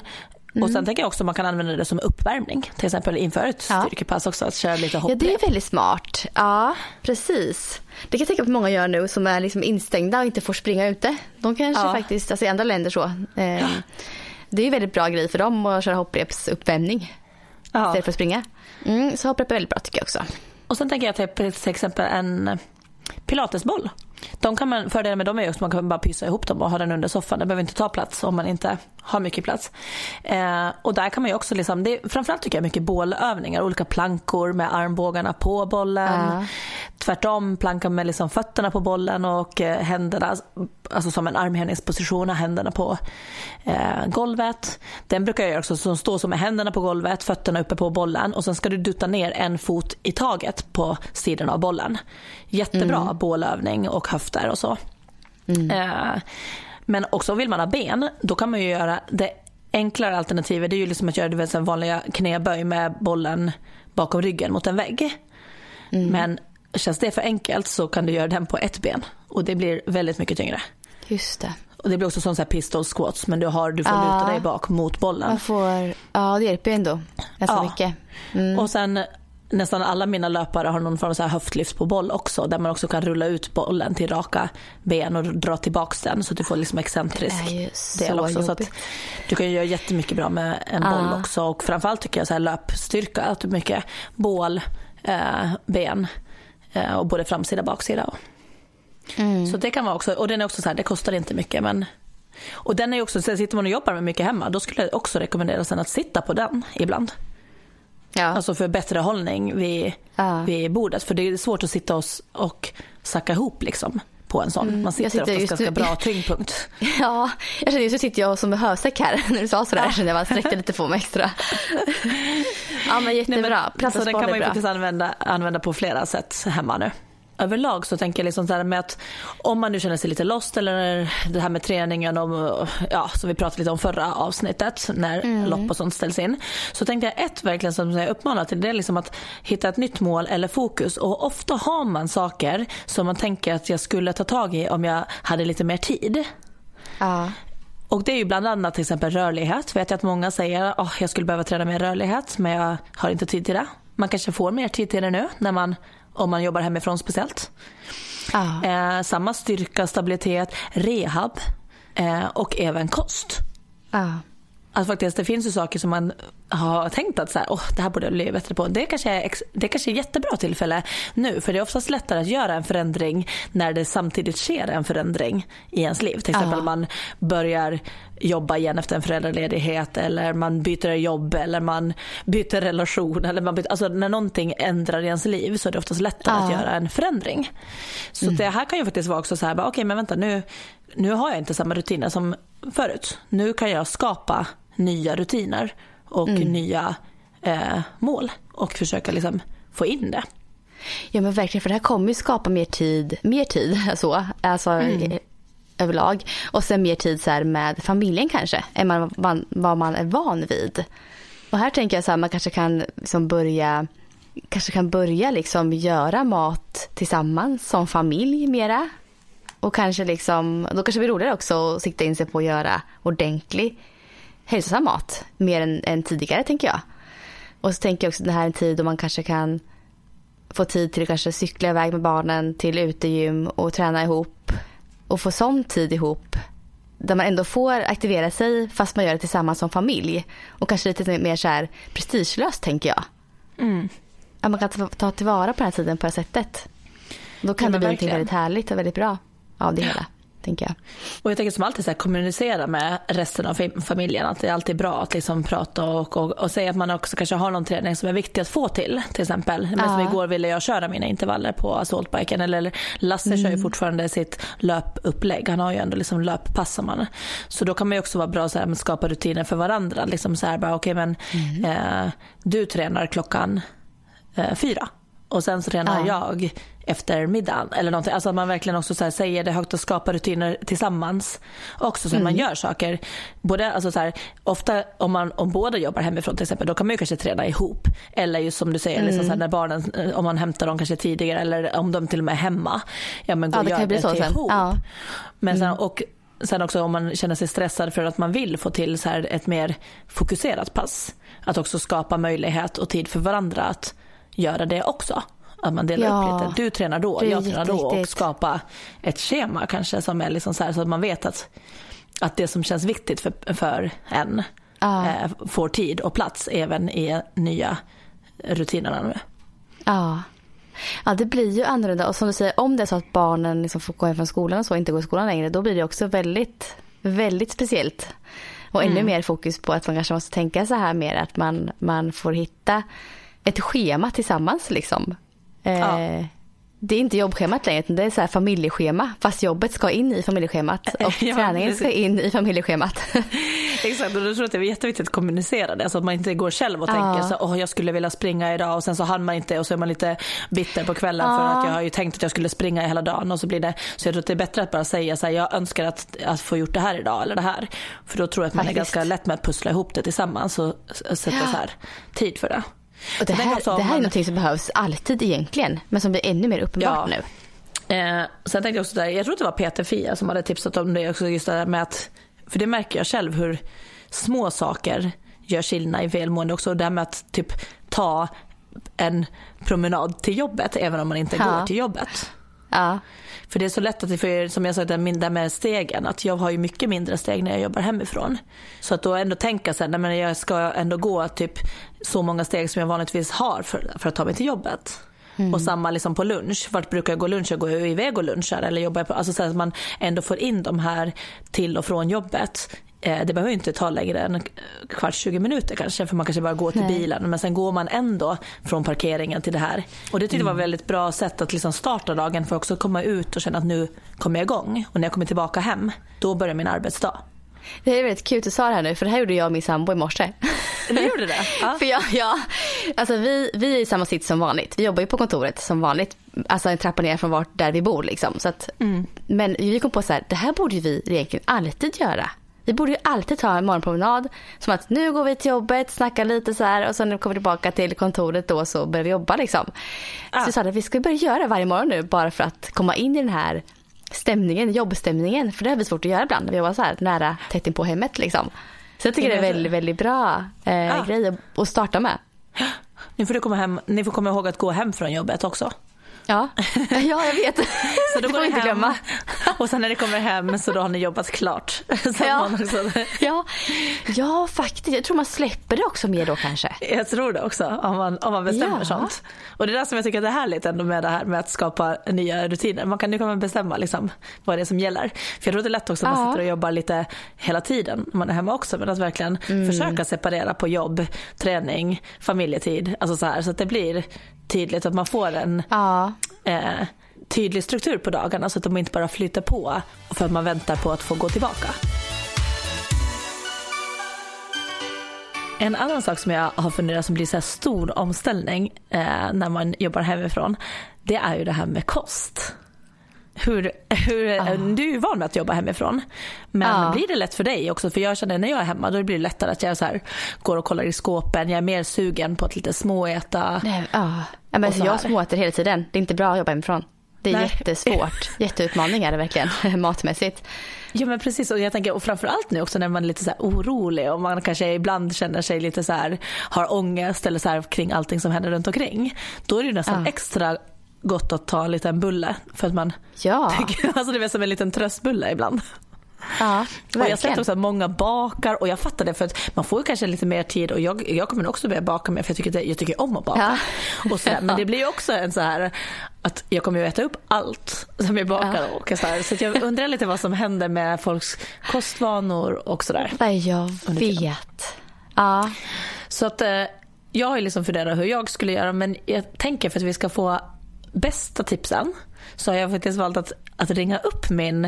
Mm. Och sen tänker jag också att man kan använda det som uppvärmning. Till exempel inför ett ja. styrkepass också, att köra lite hopp. Ja det är väldigt smart. Ja precis. Det kan jag tänka att många gör nu som är liksom instängda och inte får springa ute. De kanske ja. faktiskt, alltså i andra länder så. Eh, ja. Det är ju väldigt bra grej för dem att köra hopprepsuppvärmning. Ja. Istället för att springa. Mm, så hopprep är väldigt bra tycker jag också. Och sen tänker jag till exempel en pilatesboll. De kan man, fördelen med dem är att man kan bara pysa ihop dem och ha den under soffan. Det behöver inte ta plats om man inte har mycket plats. Eh, och där kan man ju också, liksom, det är, framförallt tycker jag mycket bålövningar, olika plankor med armbågarna på bollen. Uh. Tvärtom, planka med liksom fötterna på bollen och eh, händerna, alltså som en armhävningsposition, händerna på eh, golvet. Den brukar jag göra också, som står som med händerna på golvet, fötterna uppe på bollen och sen ska du dutta ner en fot i taget på sidan av bollen. Jättebra mm. Bålövning och höfter och så. Mm. Eh, men också vill man ha ben, då kan man ju göra det enklare alternativet. Det är ju liksom att göra en vanliga knäböj med bollen bakom ryggen mot en vägg. Mm. Men känns det för enkelt så kan du göra den på ett ben och det blir väldigt mycket tyngre. Just det. Och det blir också som så här pistol squats men du, har, du får ja. luta dig bak mot bollen. Man får, ja det hjälper ju ändå ganska ja. mycket. Mm. Och sen nästan alla mina löpare har någon form av så här höftlyft på boll också där man också kan rulla ut bollen till raka ben och dra tillbaks den så att du får liksom excentrisk del också. Så att du kan göra jättemycket bra med en ah. boll också och framförallt tycker jag så här löpstyrka, att du mycket bål, eh, ben eh, och både framsida och baksida. Mm. Så det kan vara också, och den är också så här, det kostar inte mycket men och den är också, så sitter man och jobbar med mycket hemma då skulle jag också rekommendera sen att sitta på den ibland. Ja. Alltså för bättre hållning vid, ja. vid bordet. För det är svårt att sitta och, och sacka ihop liksom på en sån. Mm, Man sitter, sitter oftast ganska bra tyngdpunkt. [LAUGHS] Ja, jag känner just nu sitter jag som en hörsäck här [LAUGHS] när du sa sådär. Ja. Kände jag bara sträckte lite på mig extra. [LAUGHS] ja men jättebra. Nej, men, så den kan man ju faktiskt använda, använda på flera sätt hemma nu överlag så tänker jag liksom så här med att om man nu känner sig lite lost eller det här med träningen och ja, som vi pratade lite om förra avsnittet när mm. lopp och sånt ställs in. Så tänkte jag ett verkligen som jag uppmanar till det är liksom att hitta ett nytt mål eller fokus och ofta har man saker som man tänker att jag skulle ta tag i om jag hade lite mer tid. Ja. Och det är ju bland annat till exempel rörlighet. Vet jag att många säger att oh, jag skulle behöva träna mer rörlighet men jag har inte tid till det. Man kanske får mer tid till det nu när man om man jobbar hemifrån speciellt. Ah. Eh, samma styrka, stabilitet, rehab eh, och även kost. Ah. Att faktiskt det finns ju saker som man har tänkt att så här, oh, det här borde jag bli bättre på. Det kanske, är, det kanske är jättebra tillfälle nu för det är oftast lättare att göra en förändring när det samtidigt sker en förändring i ens liv. Till exempel ja. man börjar jobba igen efter en föräldraledighet eller man byter jobb eller man byter relation. Eller man byter, alltså när någonting ändrar i ens liv så är det oftast lättare ja. att göra en förändring. Så mm. det här kan ju faktiskt vara också så här, okej okay, men vänta nu, nu har jag inte samma rutiner som förut. Nu kan jag skapa nya rutiner och mm. nya eh, mål och försöka liksom få in det. Ja men verkligen, för det här kommer ju skapa mer tid, mer tid [LAUGHS] så, alltså mm. överlag. Och sen mer tid så med familjen kanske, än man, vad man är van vid. Och här tänker jag så här, man kanske kan liksom börja kanske kan börja liksom göra mat tillsammans som familj mera. Och kanske liksom, då kanske det blir roligare också att sikta in sig på att göra ordentlig hälsosam mat mer än, än tidigare tänker jag. Och så tänker jag också att det här är en tid då man kanske kan få tid till att kanske cykla iväg med barnen till utegym och träna ihop och få sån tid ihop där man ändå får aktivera sig fast man gör det tillsammans som familj. Och kanske lite mer så här prestigelöst tänker jag. Mm. Att man kan ta tillvara på den här tiden på det här sättet. Då kan ja, det bli något väldigt härligt och väldigt bra av det hela tänker jag. Och jag tänker som alltid så här, kommunicera med resten av familjen. Att det är alltid bra att liksom prata och, och, och säga att man också kanske har någon träning som är viktig att få till. Till exempel. Men som igår ville jag köra mina intervaller på assaultbiken. Eller Lasse mm. kör ju mm. fortfarande sitt löpupplägg. Han har ju ändå liksom löppass som han. Så då kan man ju också vara bra att skapa rutiner för varandra. Liksom så här bara, okay, men mm. eh, du tränar klockan eh, fyra och sen så tränar ja. jag efter middagen. Eller någonting. Alltså att man verkligen också så säger det högt och skapar rutiner tillsammans. Också så att mm. man gör saker. Både, alltså så här, ofta om, man, om båda jobbar hemifrån till exempel då kan man ju kanske träna ihop. Eller just som du säger mm. liksom så här, när barnen, om man hämtar dem kanske tidigare eller om de till och med är hemma. Ja men gå ja, och gör det, det ihop. Ja. Men sen, mm. och sen också om man känner sig stressad för att man vill få till så här ett mer fokuserat pass. Att också skapa möjlighet och tid för varandra att göra det också. Att man delar ja, upp lite. Du tränar då, jag tränar då och skapa ett schema kanske som är liksom så här så att man vet att, att det som känns viktigt för, för en ja. eh, får tid och plats även i nya rutinerna nu. Ja. Ja, det blir ju annorlunda. Och som du säger, om det är så att barnen liksom får gå hem från skolan och så inte går i skolan längre, då blir det också väldigt, väldigt speciellt. Och ännu mm. mer fokus på att man kanske måste tänka så här mer att man, man får hitta ett schema tillsammans liksom. Ja. Eh, det är inte jobbschemat längre utan det är så familjeschema fast jobbet ska in i familjeschemat [LAUGHS] och ja, träningen ska in i familjeschemat. [LAUGHS] Exakt och då tror jag att det är jätteviktigt att kommunicera det så att man inte går själv och ja. tänker så åh jag skulle vilja springa idag och sen så hann man inte och så är man lite bitter på kvällen ja. för att jag har ju tänkt att jag skulle springa hela dagen och så blir det så jag tror att det är bättre att bara säga så här jag önskar att, att få gjort det här idag eller det här för då tror jag att man Faktiskt. är ganska lätt med att pussla ihop det tillsammans och sätta så här tid för det. Och det, här, det här är något som behövs alltid egentligen, men som blir ännu mer uppenbart ja. nu. Eh, sen tänkte jag också där, jag tror att det var Peter Fia som hade tipsat om det också, just det där med att, för det märker jag själv hur små saker gör skillnad i välmående också. Det här med att typ ta en promenad till jobbet även om man inte ja. går till jobbet. Ja. För det är så lätt att, för, som jag sa, det med stegen, att jag har ju mycket mindre steg när jag jobbar hemifrån. Så att då ändå tänka så här, jag ska ändå gå typ så många steg som jag vanligtvis har för, för att ta mig till jobbet. Mm. Och samma liksom på lunch. Vart brukar jag gå lunch? Jag går iväg och lunchar eller jobbar på, alltså så att man ändå får in de här till och från jobbet det behöver inte ta längre än kvart, 20 minuter kanske för man kanske bara går till Nej. bilen men sen går man ändå från parkeringen till det här. Och det tyckte jag var ett mm. väldigt bra sätt att liksom starta dagen för också komma ut och känna att nu kommer jag igång. Och när jag kommer tillbaka hem, då börjar min arbetsdag. Det är väldigt kul att du sa det här nu för det här gjorde jag och min sambo i morse. [LAUGHS] Du gjorde det? Ja. för jag, ja, alltså vi, vi är i samma sitt som vanligt. Vi jobbar ju på kontoret som vanligt. Alltså en trappa ner från vart där vi bor liksom. Så att, mm. Men vi kom på så här, det här borde vi egentligen alltid göra. Vi borde ju alltid ta en morgonpromenad. Som att nu går vi till jobbet, snackar lite så här och sen kommer vi tillbaka till kontoret då så börjar vi jobba liksom. Ja. Så vi sa att vi ska börja göra varje morgon nu bara för att komma in i den här stämningen, jobbstämningen. För det har vi svårt att göra ibland när vi jobbar så här nära tätt in på hemmet liksom. Så jag tycker det är väldigt, väldigt bra eh, ja. grej att starta med. Ni får, komma hem, ni får komma ihåg att gå hem från jobbet också. Ja, [LAUGHS] ja jag vet. så då går ni hem glömma. [LAUGHS] och sen när ni kommer hem så då har ni jobbat klart. [LAUGHS] ja. ja. ja, faktiskt. Jag tror man släpper det också mer då kanske. Jag tror det också om man, om man bestämmer ja. sånt. Och det är det som jag tycker är härligt ändå med det här med att skapa nya rutiner. Man kan ju komma bestämma liksom vad det är som gäller. För jag tror det är lätt också att man sitter och jobbar lite hela tiden när man är hemma också. Men att verkligen mm. försöka separera på jobb, träning, familjetid. Alltså så här så att det blir tydligt att man får en ja. eh, tydlig struktur på dagarna så att de inte bara flyter på för att man väntar på att få gå tillbaka. En annan sak som jag har funderat som blir så stor omställning eh, när man jobbar hemifrån, det är ju det här med kost. Hur, hur, ah. Du är ju van med att jobba hemifrån. Men ah. blir det lätt för dig också? För jag känner när jag är hemma då blir det lättare att jag så här, går och kollar i skåpen. Jag är mer sugen på att lite småäta. Nej, ah. ja, men jag småäter hela tiden. Det är inte bra att jobba hemifrån. Det är Nej. jättesvårt. [LAUGHS] Jätteutmaning är det verkligen [LAUGHS] matmässigt. Ja men precis och jag tänker och framförallt nu också när man är lite så orolig och man kanske ibland känner sig lite så här har ångest eller så här kring allting som händer runt omkring. Då är det nästan ja. extra gott att ta en liten bulle för att man ja. [LAUGHS] tycker, alltså det är som en liten tröstbulle ibland. Ja, [LAUGHS] och jag sett också att många bakar och jag fattar det för att man får kanske lite mer tid och jag, jag kommer också börja baka mer för jag tycker, det, jag tycker om att baka. Ja. [LAUGHS] Och så men det blir också en så här att jag kommer att äta upp allt som jag bakar ja. och så här. Så jag undrar lite vad som händer med folks kostvanor och sådär. Jag vet. Ja. Så att eh, jag har liksom funderat hur jag skulle göra men jag tänker för att vi ska få bästa tipsen så har jag faktiskt valt att, att ringa upp min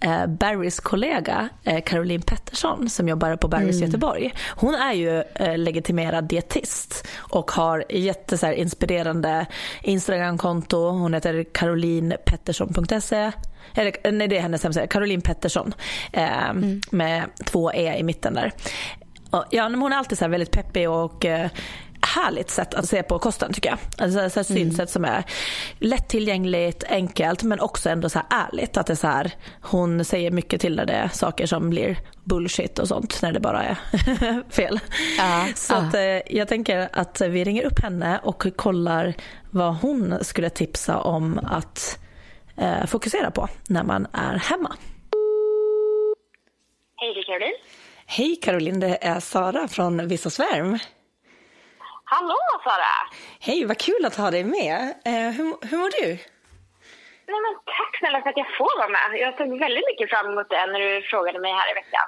eh, Barrys kollega eh, Caroline Pettersson som jobbar på Barrys mm. Göteborg. Hon är ju eh, legitimerad dietist och har jätte så här, inspirerande Instagramkonto. Hon heter carolinpettersson.se eller, nej, det är hennes hemsida, Caroline Pettersson eh, mm. med två E i mitten där. Och, ja, hon är alltid så väldigt peppig och eh, härligt sätt att se på kosten tycker jag. Alltså, så synsätt mm. som är lättillgängligt, enkelt men också ändå så här ärligt. Att det är så här, hon säger mycket till när det är saker som blir bullshit och sånt när det bara är [LAUGHS] fel. Ja, så ja. Att, eh, jag tänker att vi ringer upp henne och kollar vad hon skulle tipsa om att eh, fokusera på när man är hemma. Hej, det är Caroline. Hej Caroline, det är Sara från Vissa Svärm. Hallå Sara! Hej, vad kul att ha dig med. Eh, hur, hur mår du? Nej, men tack snälla för att jag får vara med. Jag såg väldigt mycket fram emot det när du frågade mig här i veckan.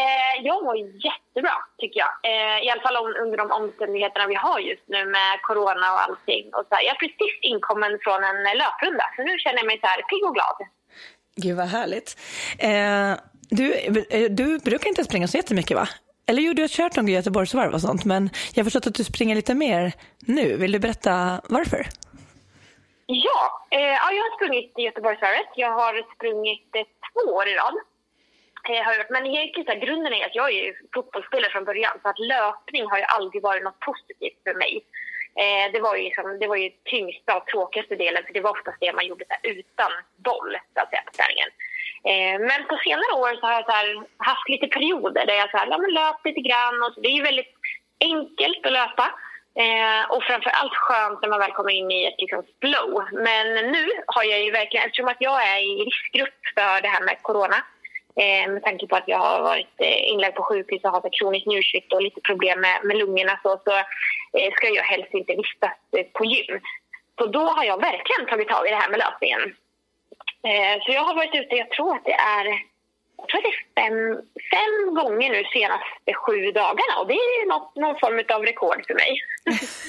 Eh, jag mår jättebra, tycker jag. Eh, I alla fall om, under de omständigheterna vi har just nu med corona och allting. Och så här, jag är precis inkommen från en löprunda, så nu känner jag mig så här pigg och glad. Gud, vad härligt. Eh, du, eh, du brukar inte springa så jättemycket, va? Eller jo, du har kört någon Göteborgsvarv och sånt, men jag har förstått att du springer lite mer nu. Vill du berätta varför? Ja, eh, ja jag har sprungit Göteborgsvarvet. Jag har sprungit eh, två år i rad. Eh, har gjort. Men egentligen, grunden är att jag är fotbollsspelare från början, så att löpning har ju aldrig varit något positivt för mig. Eh, det var ju liksom, det var ju tyngsta och tråkigaste delen, för det var oftast det man gjorde så utan boll, så att säga, på träningen. Eh, men på senare år så har jag så haft lite perioder där jag så här, ja, men löpt lite grann. Och så. Det är ju väldigt enkelt att löpa. Eh, och framför allt skönt när man väl kommer in i ett liksom, flow. Men nu har jag ju verkligen, eftersom att jag är i riskgrupp för det här med corona eh, med tanke på att jag har varit eh, inlagd på sjukhus och har kronisk njursvikt och lite problem med, med lungorna så, så eh, ska jag helst inte vistas eh, på gym. Så då har jag verkligen tagit tag i det här med löpningen. Eh, så jag har varit ute, jag tror att det är jag tror det är fem, fem gånger nu senaste sju dagarna och det är något, någon form av rekord för mig.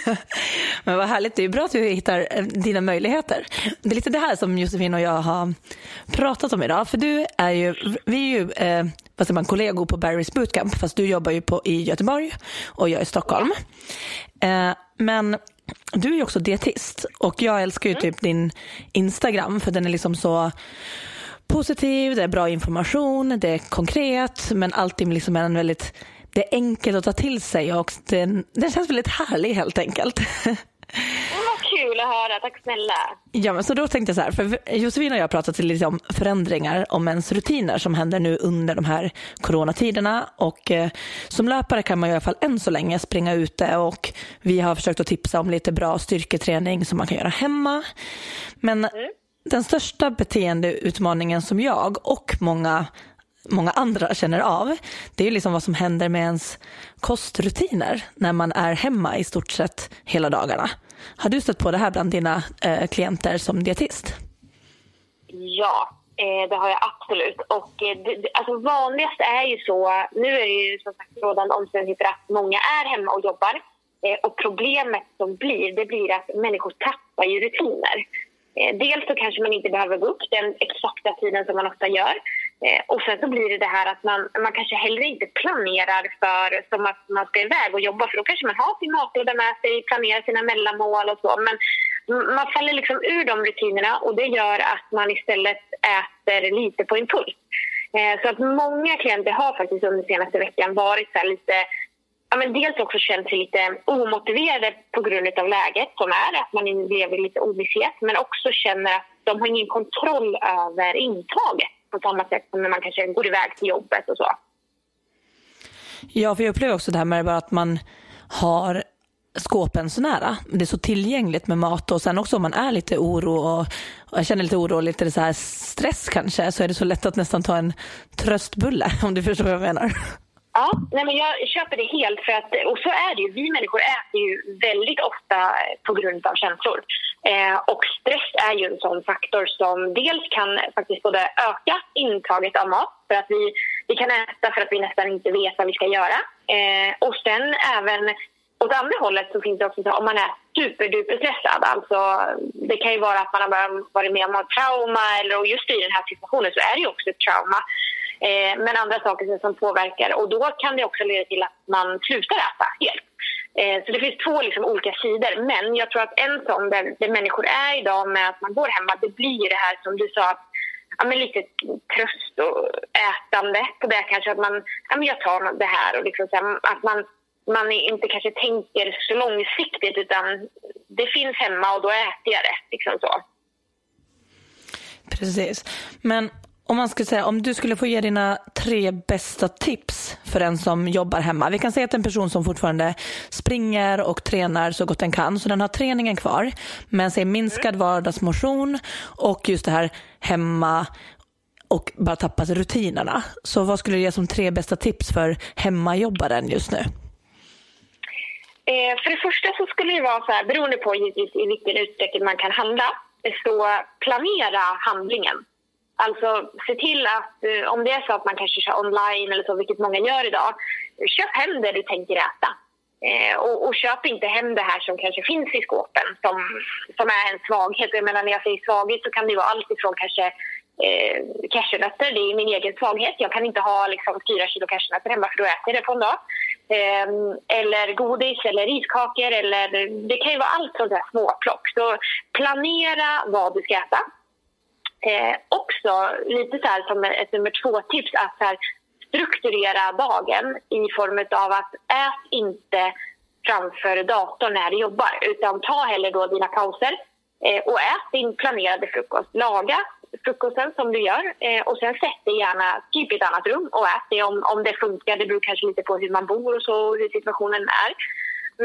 [LAUGHS] Men vad härligt, det är bra att du hittar eh, dina möjligheter. Det är lite det här som Josefin och jag har pratat om idag. För du är ju, vi är ju eh, vad säger man, kollegor på Barry's Bootcamp fast du jobbar ju på, i Göteborg och jag i Stockholm. Eh, men du är ju också dietist och jag älskar ju mm. typ din Instagram för den är liksom så positiv, det är bra information, det är konkret men alltid liksom är en väldigt, det är enkelt att ta till sig och den, den känns väldigt härlig helt enkelt. [LAUGHS] kul att höra, tack snälla. Ja, men så då tänkte jag så här, för Josefin och jag har pratat lite om förändringar om ens rutiner som händer nu under de här coronatiderna och eh, som löpare kan man i alla fall än så länge springa ute och vi har försökt att tipsa om lite bra styrketräning som man kan göra hemma. Men mm. den största beteendeutmaningen som jag och många många andra känner av, det är liksom vad som händer med ens kostrutiner när man är hemma i stort sett hela dagarna. Har du stött på det här bland dina eh, klienter som dietist? Ja, eh, det har jag absolut. Och, eh, det, alltså, vanligast är ju så, nu är det ju som sagt rådande omständigheter att många är hemma och jobbar. Eh, och problemet som blir, det blir att människor tappar ju rutiner. Eh, dels så kanske man inte behöver gå upp den exakta tiden som man ofta gör. Eh, och sen så blir det det här att man, man kanske heller inte planerar för som att man ska iväg och jobba för då kanske man har sin matlåda med sig, planerar sina mellanmål och så. Men man faller liksom ur de rutinerna och det gör att man istället äter lite på impuls. Eh, så att många klienter har faktiskt under senaste veckan varit så lite ja, men dels också känt sig lite omotiverade på grund av läget som är, att man lever i lite ovisshet men också känner att de har ingen kontroll över intaget på samma sätt som när man kanske går iväg till jobbet och så. Ja, för jag upplever också det här med att man har skåpen så nära. Det är så tillgängligt med mat och sen också om man är lite oro och, och jag känner lite oro och lite så här stress kanske så är det så lätt att nästan ta en tröstbulle [LAUGHS] om du förstår vad jag menar. Ja, nej men jag köper det helt. För att, och så är det ju. Vi människor äter ju väldigt ofta eh, på grund av känslor. Eh, och stress är ju en sån faktor som dels kan faktiskt både öka intaget av mat för att vi, vi kan äta för att vi nästan inte vet vad vi ska göra. Eh, och sen även åt andra hållet så finns det också så om man är superduper stressad. Alltså, det kan ju vara att man har varit med om ett trauma eller och just i den här situationen så är det ju också ett trauma. Eh, men andra saker som påverkar och då kan det också leda till att man slutar äta helt. Eh, så det finns två liksom, olika sidor. Men jag tror att en sån där, där människor är idag med att man går hemma, det blir det här som du sa, ja, men lite tröst och ätande på det kanske. Att man, ja, men jag tar det här och liksom, att man, man inte kanske tänker så långsiktigt utan det finns hemma och då äter jag det. Liksom så. Precis. Men om man skulle säga, om du skulle få ge dina tre bästa tips för en som jobbar hemma. Vi kan säga att en person som fortfarande springer och tränar så gott den kan, så den har träningen kvar, men säg minskad vardagsmotion och just det här hemma och bara tappat rutinerna. Så vad skulle du ge som tre bästa tips för hemmajobbaren just nu? Eh, för det första så skulle det vara så här, beroende på givetvis i vilken utsträckning man kan handla, eh, så planera handlingen. Alltså se till att eh, om det är så att man kanske kör online eller så, vilket många gör idag, köp hem det du tänker äta. Eh, och, och, köp inte hem det här som kanske finns i skåpen som, som är en svaghet. Jag menar, när jag säger svaghet så kan det vara allt ifrån kanske eh, cashewnötter, det är min egen svaghet. Jag kan inte ha liksom, fyra kilo cashewnötter hemma för då äter jag det på en dag. Eh, eller godis eller riskakor eller det kan ju vara allt sånt där småplock. Så planera vad du ska äta Eh, också lite så här som ett nummer två-tips att så här, strukturera dagen i form av att ät inte framför datorn när du jobbar utan ta hellre då dina pauser eh, och ät din planerade frukost. Laga frukosten som du gör eh, och sen sätt dig gärna typ i ett annat rum och ät det om, om det funkar. Det beror kanske lite på hur man bor och så hur situationen är.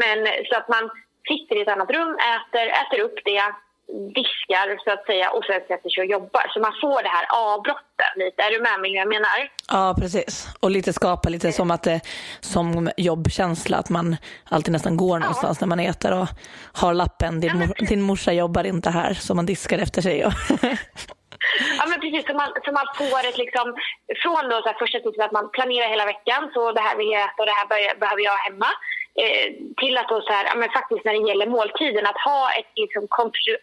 Men så att man sitter i ett annat rum, äter, äter upp det diskar så att säga och sen sätter sig och jobbar. Så man får det här avbrottet lite. Är du med mig jag menar? Ja, precis. Och lite skapa lite som att det som jobbkänsla, att man alltid nästan går någonstans ja. när man äter och har lappen, din, ja, din morsa jobbar inte här, så man diskar efter sig. [LAUGHS] Ja men precis, så man, så man får ett liksom, från då så här första tipset att man planerar hela veckan, så det här vill jag äta och det här behöver jag hemma eh, till att då så här, ja, men faktiskt när det gäller måltiden att ha ett liksom,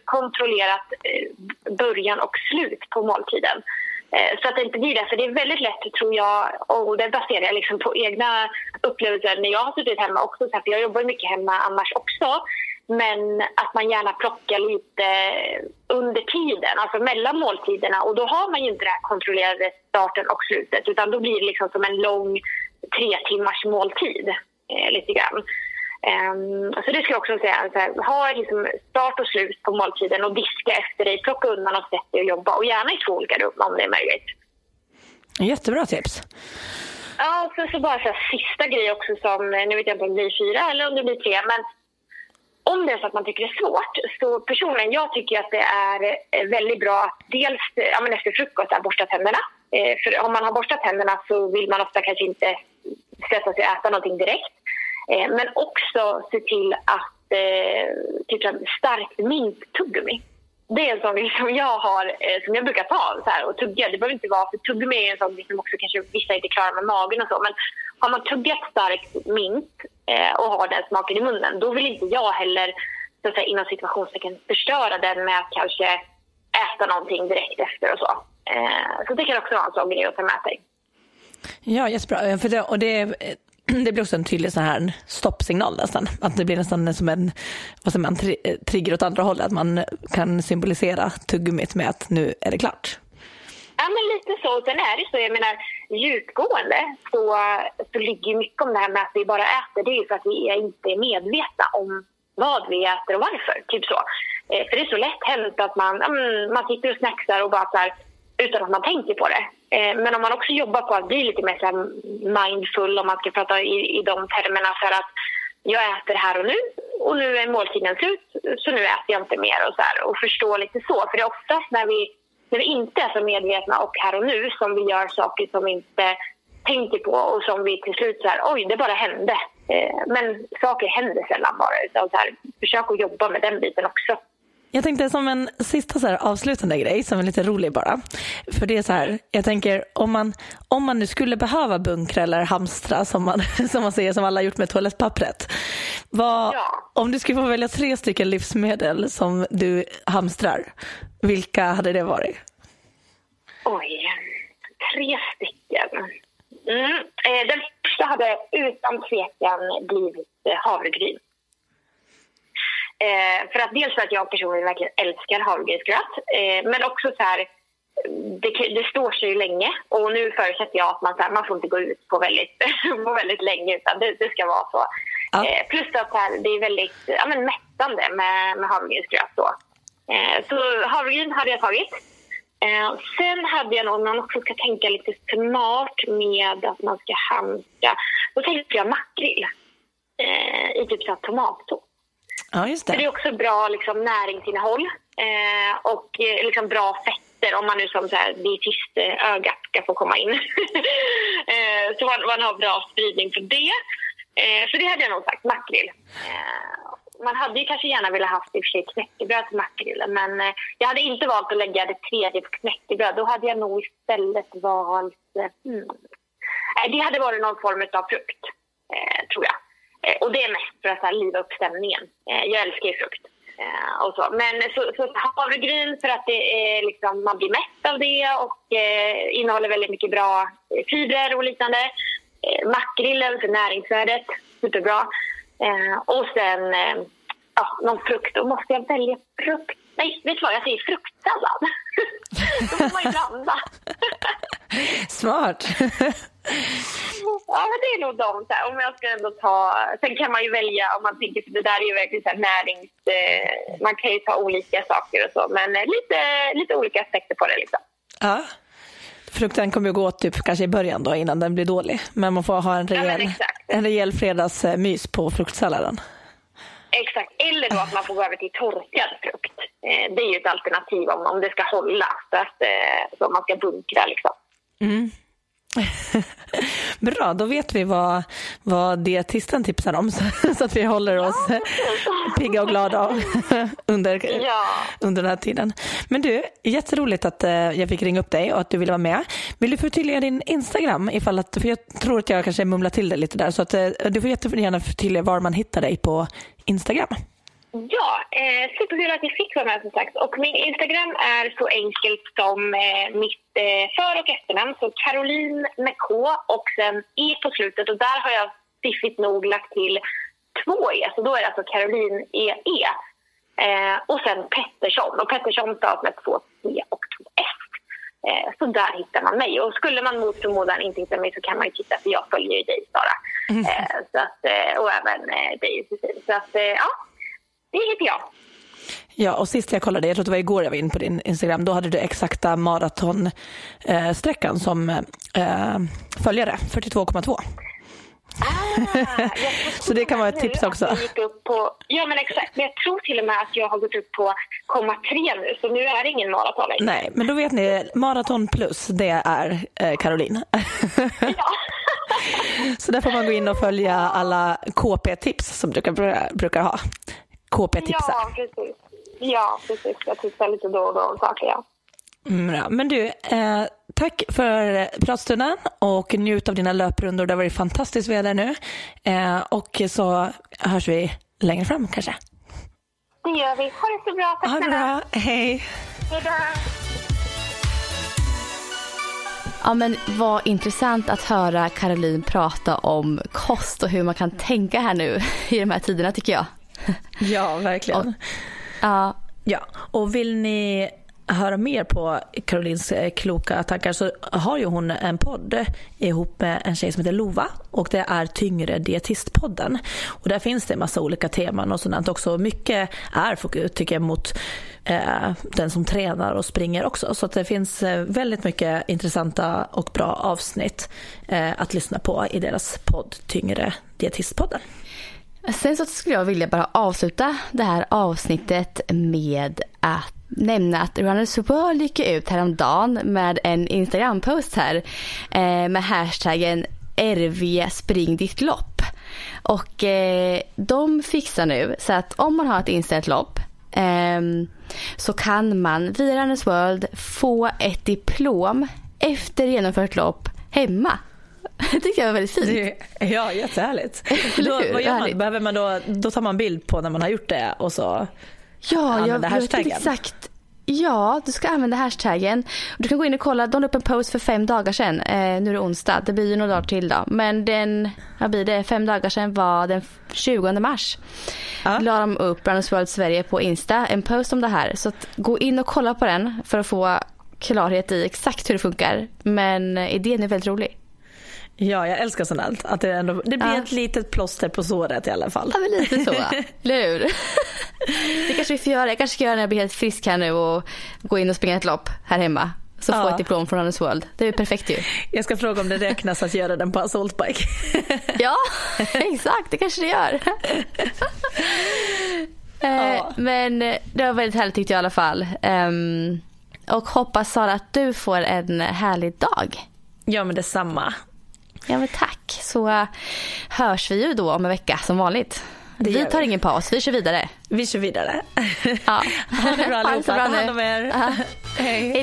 kontrollerat eh, början och slut på måltiden. Eh, så att det inte blir det. För det är väldigt lätt, tror jag, och det baserar jag liksom på egna upplevelser när jag har suttit hemma också. För jag jobbar mycket hemma annars också. Men att man gärna plockar lite under tiden, alltså mellan måltiderna. Och då har man ju inte den kontrollerade starten och slutet utan då blir det liksom som en lång tre timmars måltid eh, lite grann. Um, så det ska jag också säga, så här, ha liksom start och slut på måltiden och diska efter dig, plocka undan och sätt dig och jobba och gärna i två olika rum om det är möjligt. Jättebra tips. Ja, och så, så bara så här, sista grej också som, nu vet jag inte om det blir fyra eller om det blir tre, men om det är så att man tycker det är svårt, så personligen, jag tycker att det är väldigt bra att dels ja, men efter frukost att borsta tänderna. Eh, för om man har borstat tänderna så vill man ofta kanske inte sätta sig och äta någonting direkt. Eh, men också se till att eh, typ starkt minttuggummi. Det är en sån grej som jag har, eh, som jag brukar ta så här, och tugga. Det behöver inte vara, för tuggummi är en sån grej som också kanske vissa inte klarar med magen och så. Men har man tuggat starkt mint eh, och har den smaken i munnen, då vill inte jag heller så att säga, inom situationstecken förstöra den med att kanske äta någonting direkt efter och så. Eh, så det kan också vara en sån grej att ta med sig. Ja, jättebra. Eh, för det, och det, [CLEARS THROAT] det blir också en tydlig sån här stoppsignal nästan. Att det blir nästan som en vad säger man, tri, eh, trigger åt andra hållet. Att man kan symbolisera tuggummit med att nu är det klart. Ja, men lite så. Sen är det så, jag menar, djupgående så, så ligger mycket om det här med att vi bara äter. Det är ju för att vi inte är medvetna om vad vi äter och varför. Typ så. Eh, för det är så lätt hänt att man, mm, man sitter och snacksar och bara så här, utan att man tänker på det. Eh, men om man också jobbar på att bli lite mer så mindful, om man ska prata i, i de termerna, för att jag äter här och nu och nu är måltiden slut så nu äter jag inte mer och så här, och förstå lite så. För det är oftast när vi, när vi inte är så medvetna och här och nu som vi gör saker som vi inte tänker på och som vi till slut så här, oj det bara hände. Eh, men saker händer sällan bara. Utan så här, försök att jobba med den biten också. Jag tänkte som en sista så här avslutande grej som är lite rolig bara. För det är så här, jag tänker om man, om man nu skulle behöva bunkra eller hamstra som man, [LAUGHS] som man säger som alla gjort med toalettpappret. Vad, ja. Om du skulle få välja tre stycken livsmedel som du hamstrar, vilka hade det varit? Oj, tre stycken. Mm. Eh, den första hade utan tvekan blivit eh, havregryn. Eh, för att dels för att jag personligen verkligen älskar havregrynsgröt, eh, men också så här, det, det, står sig ju länge och nu förutsätter jag att man, så här, man får inte gå ut på väldigt, [LAUGHS] på väldigt länge utan det, det ska vara så. Ja. Eh, plus att här, det är väldigt ja, men mättande med, med havregrynsgröt. Så, eh, så havregryn hade jag tagit. Eh, sen hade jag nog, om man också ska tänka lite smart med att man ska hamstra, då tänkte jag makrill eh, i typ så tomatsås. Ja, just det. det är också bra liksom, näringsinnehåll eh, och eh, liksom, bra fetter om man nu som dietistögat ska få komma in. [LAUGHS] eh, så man, man, har bra spridning för det. Eh, så det hade jag nog sagt, makrill. Eh, man hade ju kanske gärna velat haft i och för sig knäckebröd till makrillen men eh, jag hade inte valt att lägga det tredje på knäckebröd. Då hade jag nog istället valt... Eh, hmm. det hade varit någon form av frukt, eh, tror jag. Eh, och det är mest för att här, liva upp stämningen. Eh, jag älskar ju frukt. Eh, och så. Men så, så havregryn för att det är liksom, man blir mätt av det och eh, innehåller väldigt mycket bra fibrer och liknande. Eh, makrillen för näringsvärdet, superbra. Eh, och sen eh, ja, någon frukt. Då måste jag välja frukt. Nej, vet du vad? Jag säger fruktsallad. [LAUGHS] Då får man ju blanda. [LAUGHS] Smart. ja, men det är nog de. Så här, om jag ska ändå ta... Sen kan man ju välja om man tänker, för det där är ju verkligen så här närings... Eh, man kan ju ta olika saker och så, men eh, lite, lite olika aspekter på det liksom. Ja. Frukten kommer ju gå åt typ kanske i början då innan den blir dålig. Men man får ha en rejäl, ja, en rejäl fredagsmys på fruktsalladen. Exakt, eller då att man får gå över till torkad frukt. Eh, det är ju ett alternativ om, om det ska hålla, så att eh, så man ska bunkra liksom. Mm. [LAUGHS] Bra, då vet vi vad, vad dietisten tipsar om [LAUGHS] så, att vi håller oss [LAUGHS] pigga och glada under, ja. under den här tiden. Men du, jätteroligt att eh, jag fick ringa upp dig och att du ville vara med. Vill du förtydliga din Instagram? Ifall att, för jag tror att jag kanske mumlar till det lite där. Så att, eh, du får jättegärna förtydliga var man hittar dig på Instagram. Ja, eh, superkul att jag fick vara med som sagt. Och min Instagram är så enkelt som eh, mitt eh, för och efternamn. Så Caroline med K och sen E på slutet. Och där har jag fiffigt nog lagt till två E. Så då är det alltså Caroline EE. -E. Eh, och sen Pettersson. Och Pettersson stavas med två T och två F. Eh, så där hittar man mig. Och skulle man mot förmodan inte hitta mig så kan man ju titta för jag följer ju dig Sara. Mm. Eh, så att, eh, och även dig Cecilie. Så att ja det heter jag. Ja, och sist jag kollade, jag tror det var igår jag var in på din Instagram, då hade du exakta maratonsträckan som eh, följare, 42,2. Ah, [LAUGHS] så det kan vara ett tips också. På, ja men exakt, men jag tror till och med att jag har gått upp på komma tre nu så nu är det ingen maraton längre. Nej, men då vet ni, maraton plus det är eh, Caroline. ja. [LAUGHS] så där får man gå in och följa alla KP-tips som du brukar ha. KP-tipsar. Ja, precis. Ja, precis. Jag tipsar lite då och då om saker, ja. Mm, Men du, eh, tack för pratstunden och njut av dina löprundor. Det har varit fantastiskt väder nu. Eh, och så hörs vi längre fram kanske. Det gör vi. Ha det så bra. Tack ha det bra. Hej. Hej då. Ja men vad intressant att höra Caroline prata om kost och hur man kan tänka här nu i de här tiderna tycker jag. Ja, verkligen. Och, ja. ja, och vill ni höra mer på Carolins eh, kloka tankar så har ju hon en podd ihop med en tjej som heter Lova och det är Tyngre Dietistpodden. Och där finns det en massa olika teman och sådant också. Mycket är fokus tycker jag mot eh, den som tränar och springer också. Så det finns eh, väldigt mycket intressanta och bra avsnitt eh, att lyssna på i deras podd Tyngre Dietistpodden. Sen så skulle jag vilja bara avsluta det här avsnittet med att nämna att Runners World gick ut häromdagen med en Instagram-post här eh, med hashtaggen RV spring ditt lopp. Och eh, de fixar nu så att om man har ett inställt lopp eh, så kan man via Runners World få ett diplom efter genomfört lopp hemma. [LAUGHS] Det tycker jag var väldigt fint. Det, ja, jättehärligt. [LAUGHS] då, vad gör man? Behöver man då, då tar man bild på när man har gjort det och så Ja, jag vet exakt. Ja, du ska använda hashtaggen. Du kan gå in och kolla. De la upp en post för fem dagar sedan. Eh, nu är det onsdag. Det blir ju några dagar till då. Men den, vad blir det? Fem dagar sedan var den 20 mars. Ja. La de upp Runners World Sverige på Insta. En post om det här. Så att, gå in och kolla på den för att få klarhet i exakt hur det funkar. Men idén är väldigt rolig. Ja, jag älskar sånt här. Att det, ändå, det blir ja. ett litet plåster på såret i alla fall. Ja, men lite så. [LAUGHS] Eller [LAUGHS] Det kanske vi får göra. Jag kanske ska göra när jag blir helt frisk här nu och gå in och springa ett lopp här hemma. Så ja. få ett diplom från Runners World. Det är perfekt ju. Jag ska fråga om det räknas att göra den på assaultbike. [LAUGHS] ja, exakt. Det kanske det gör. Eh, ja. Men det var väldigt härligt tyckte jag i alla fall. Ehm, och hoppas Sara att du får en härlig dag. Ja men detsamma. Ja men tack. Så hörs vi ju då om en vecka som vanligt. vi tar vi. ingen paus, vi kör vidare. Vi kör vidare. Ja. [LAUGHS] Ha det bra allihopa, ta hand om er. Hej. Hej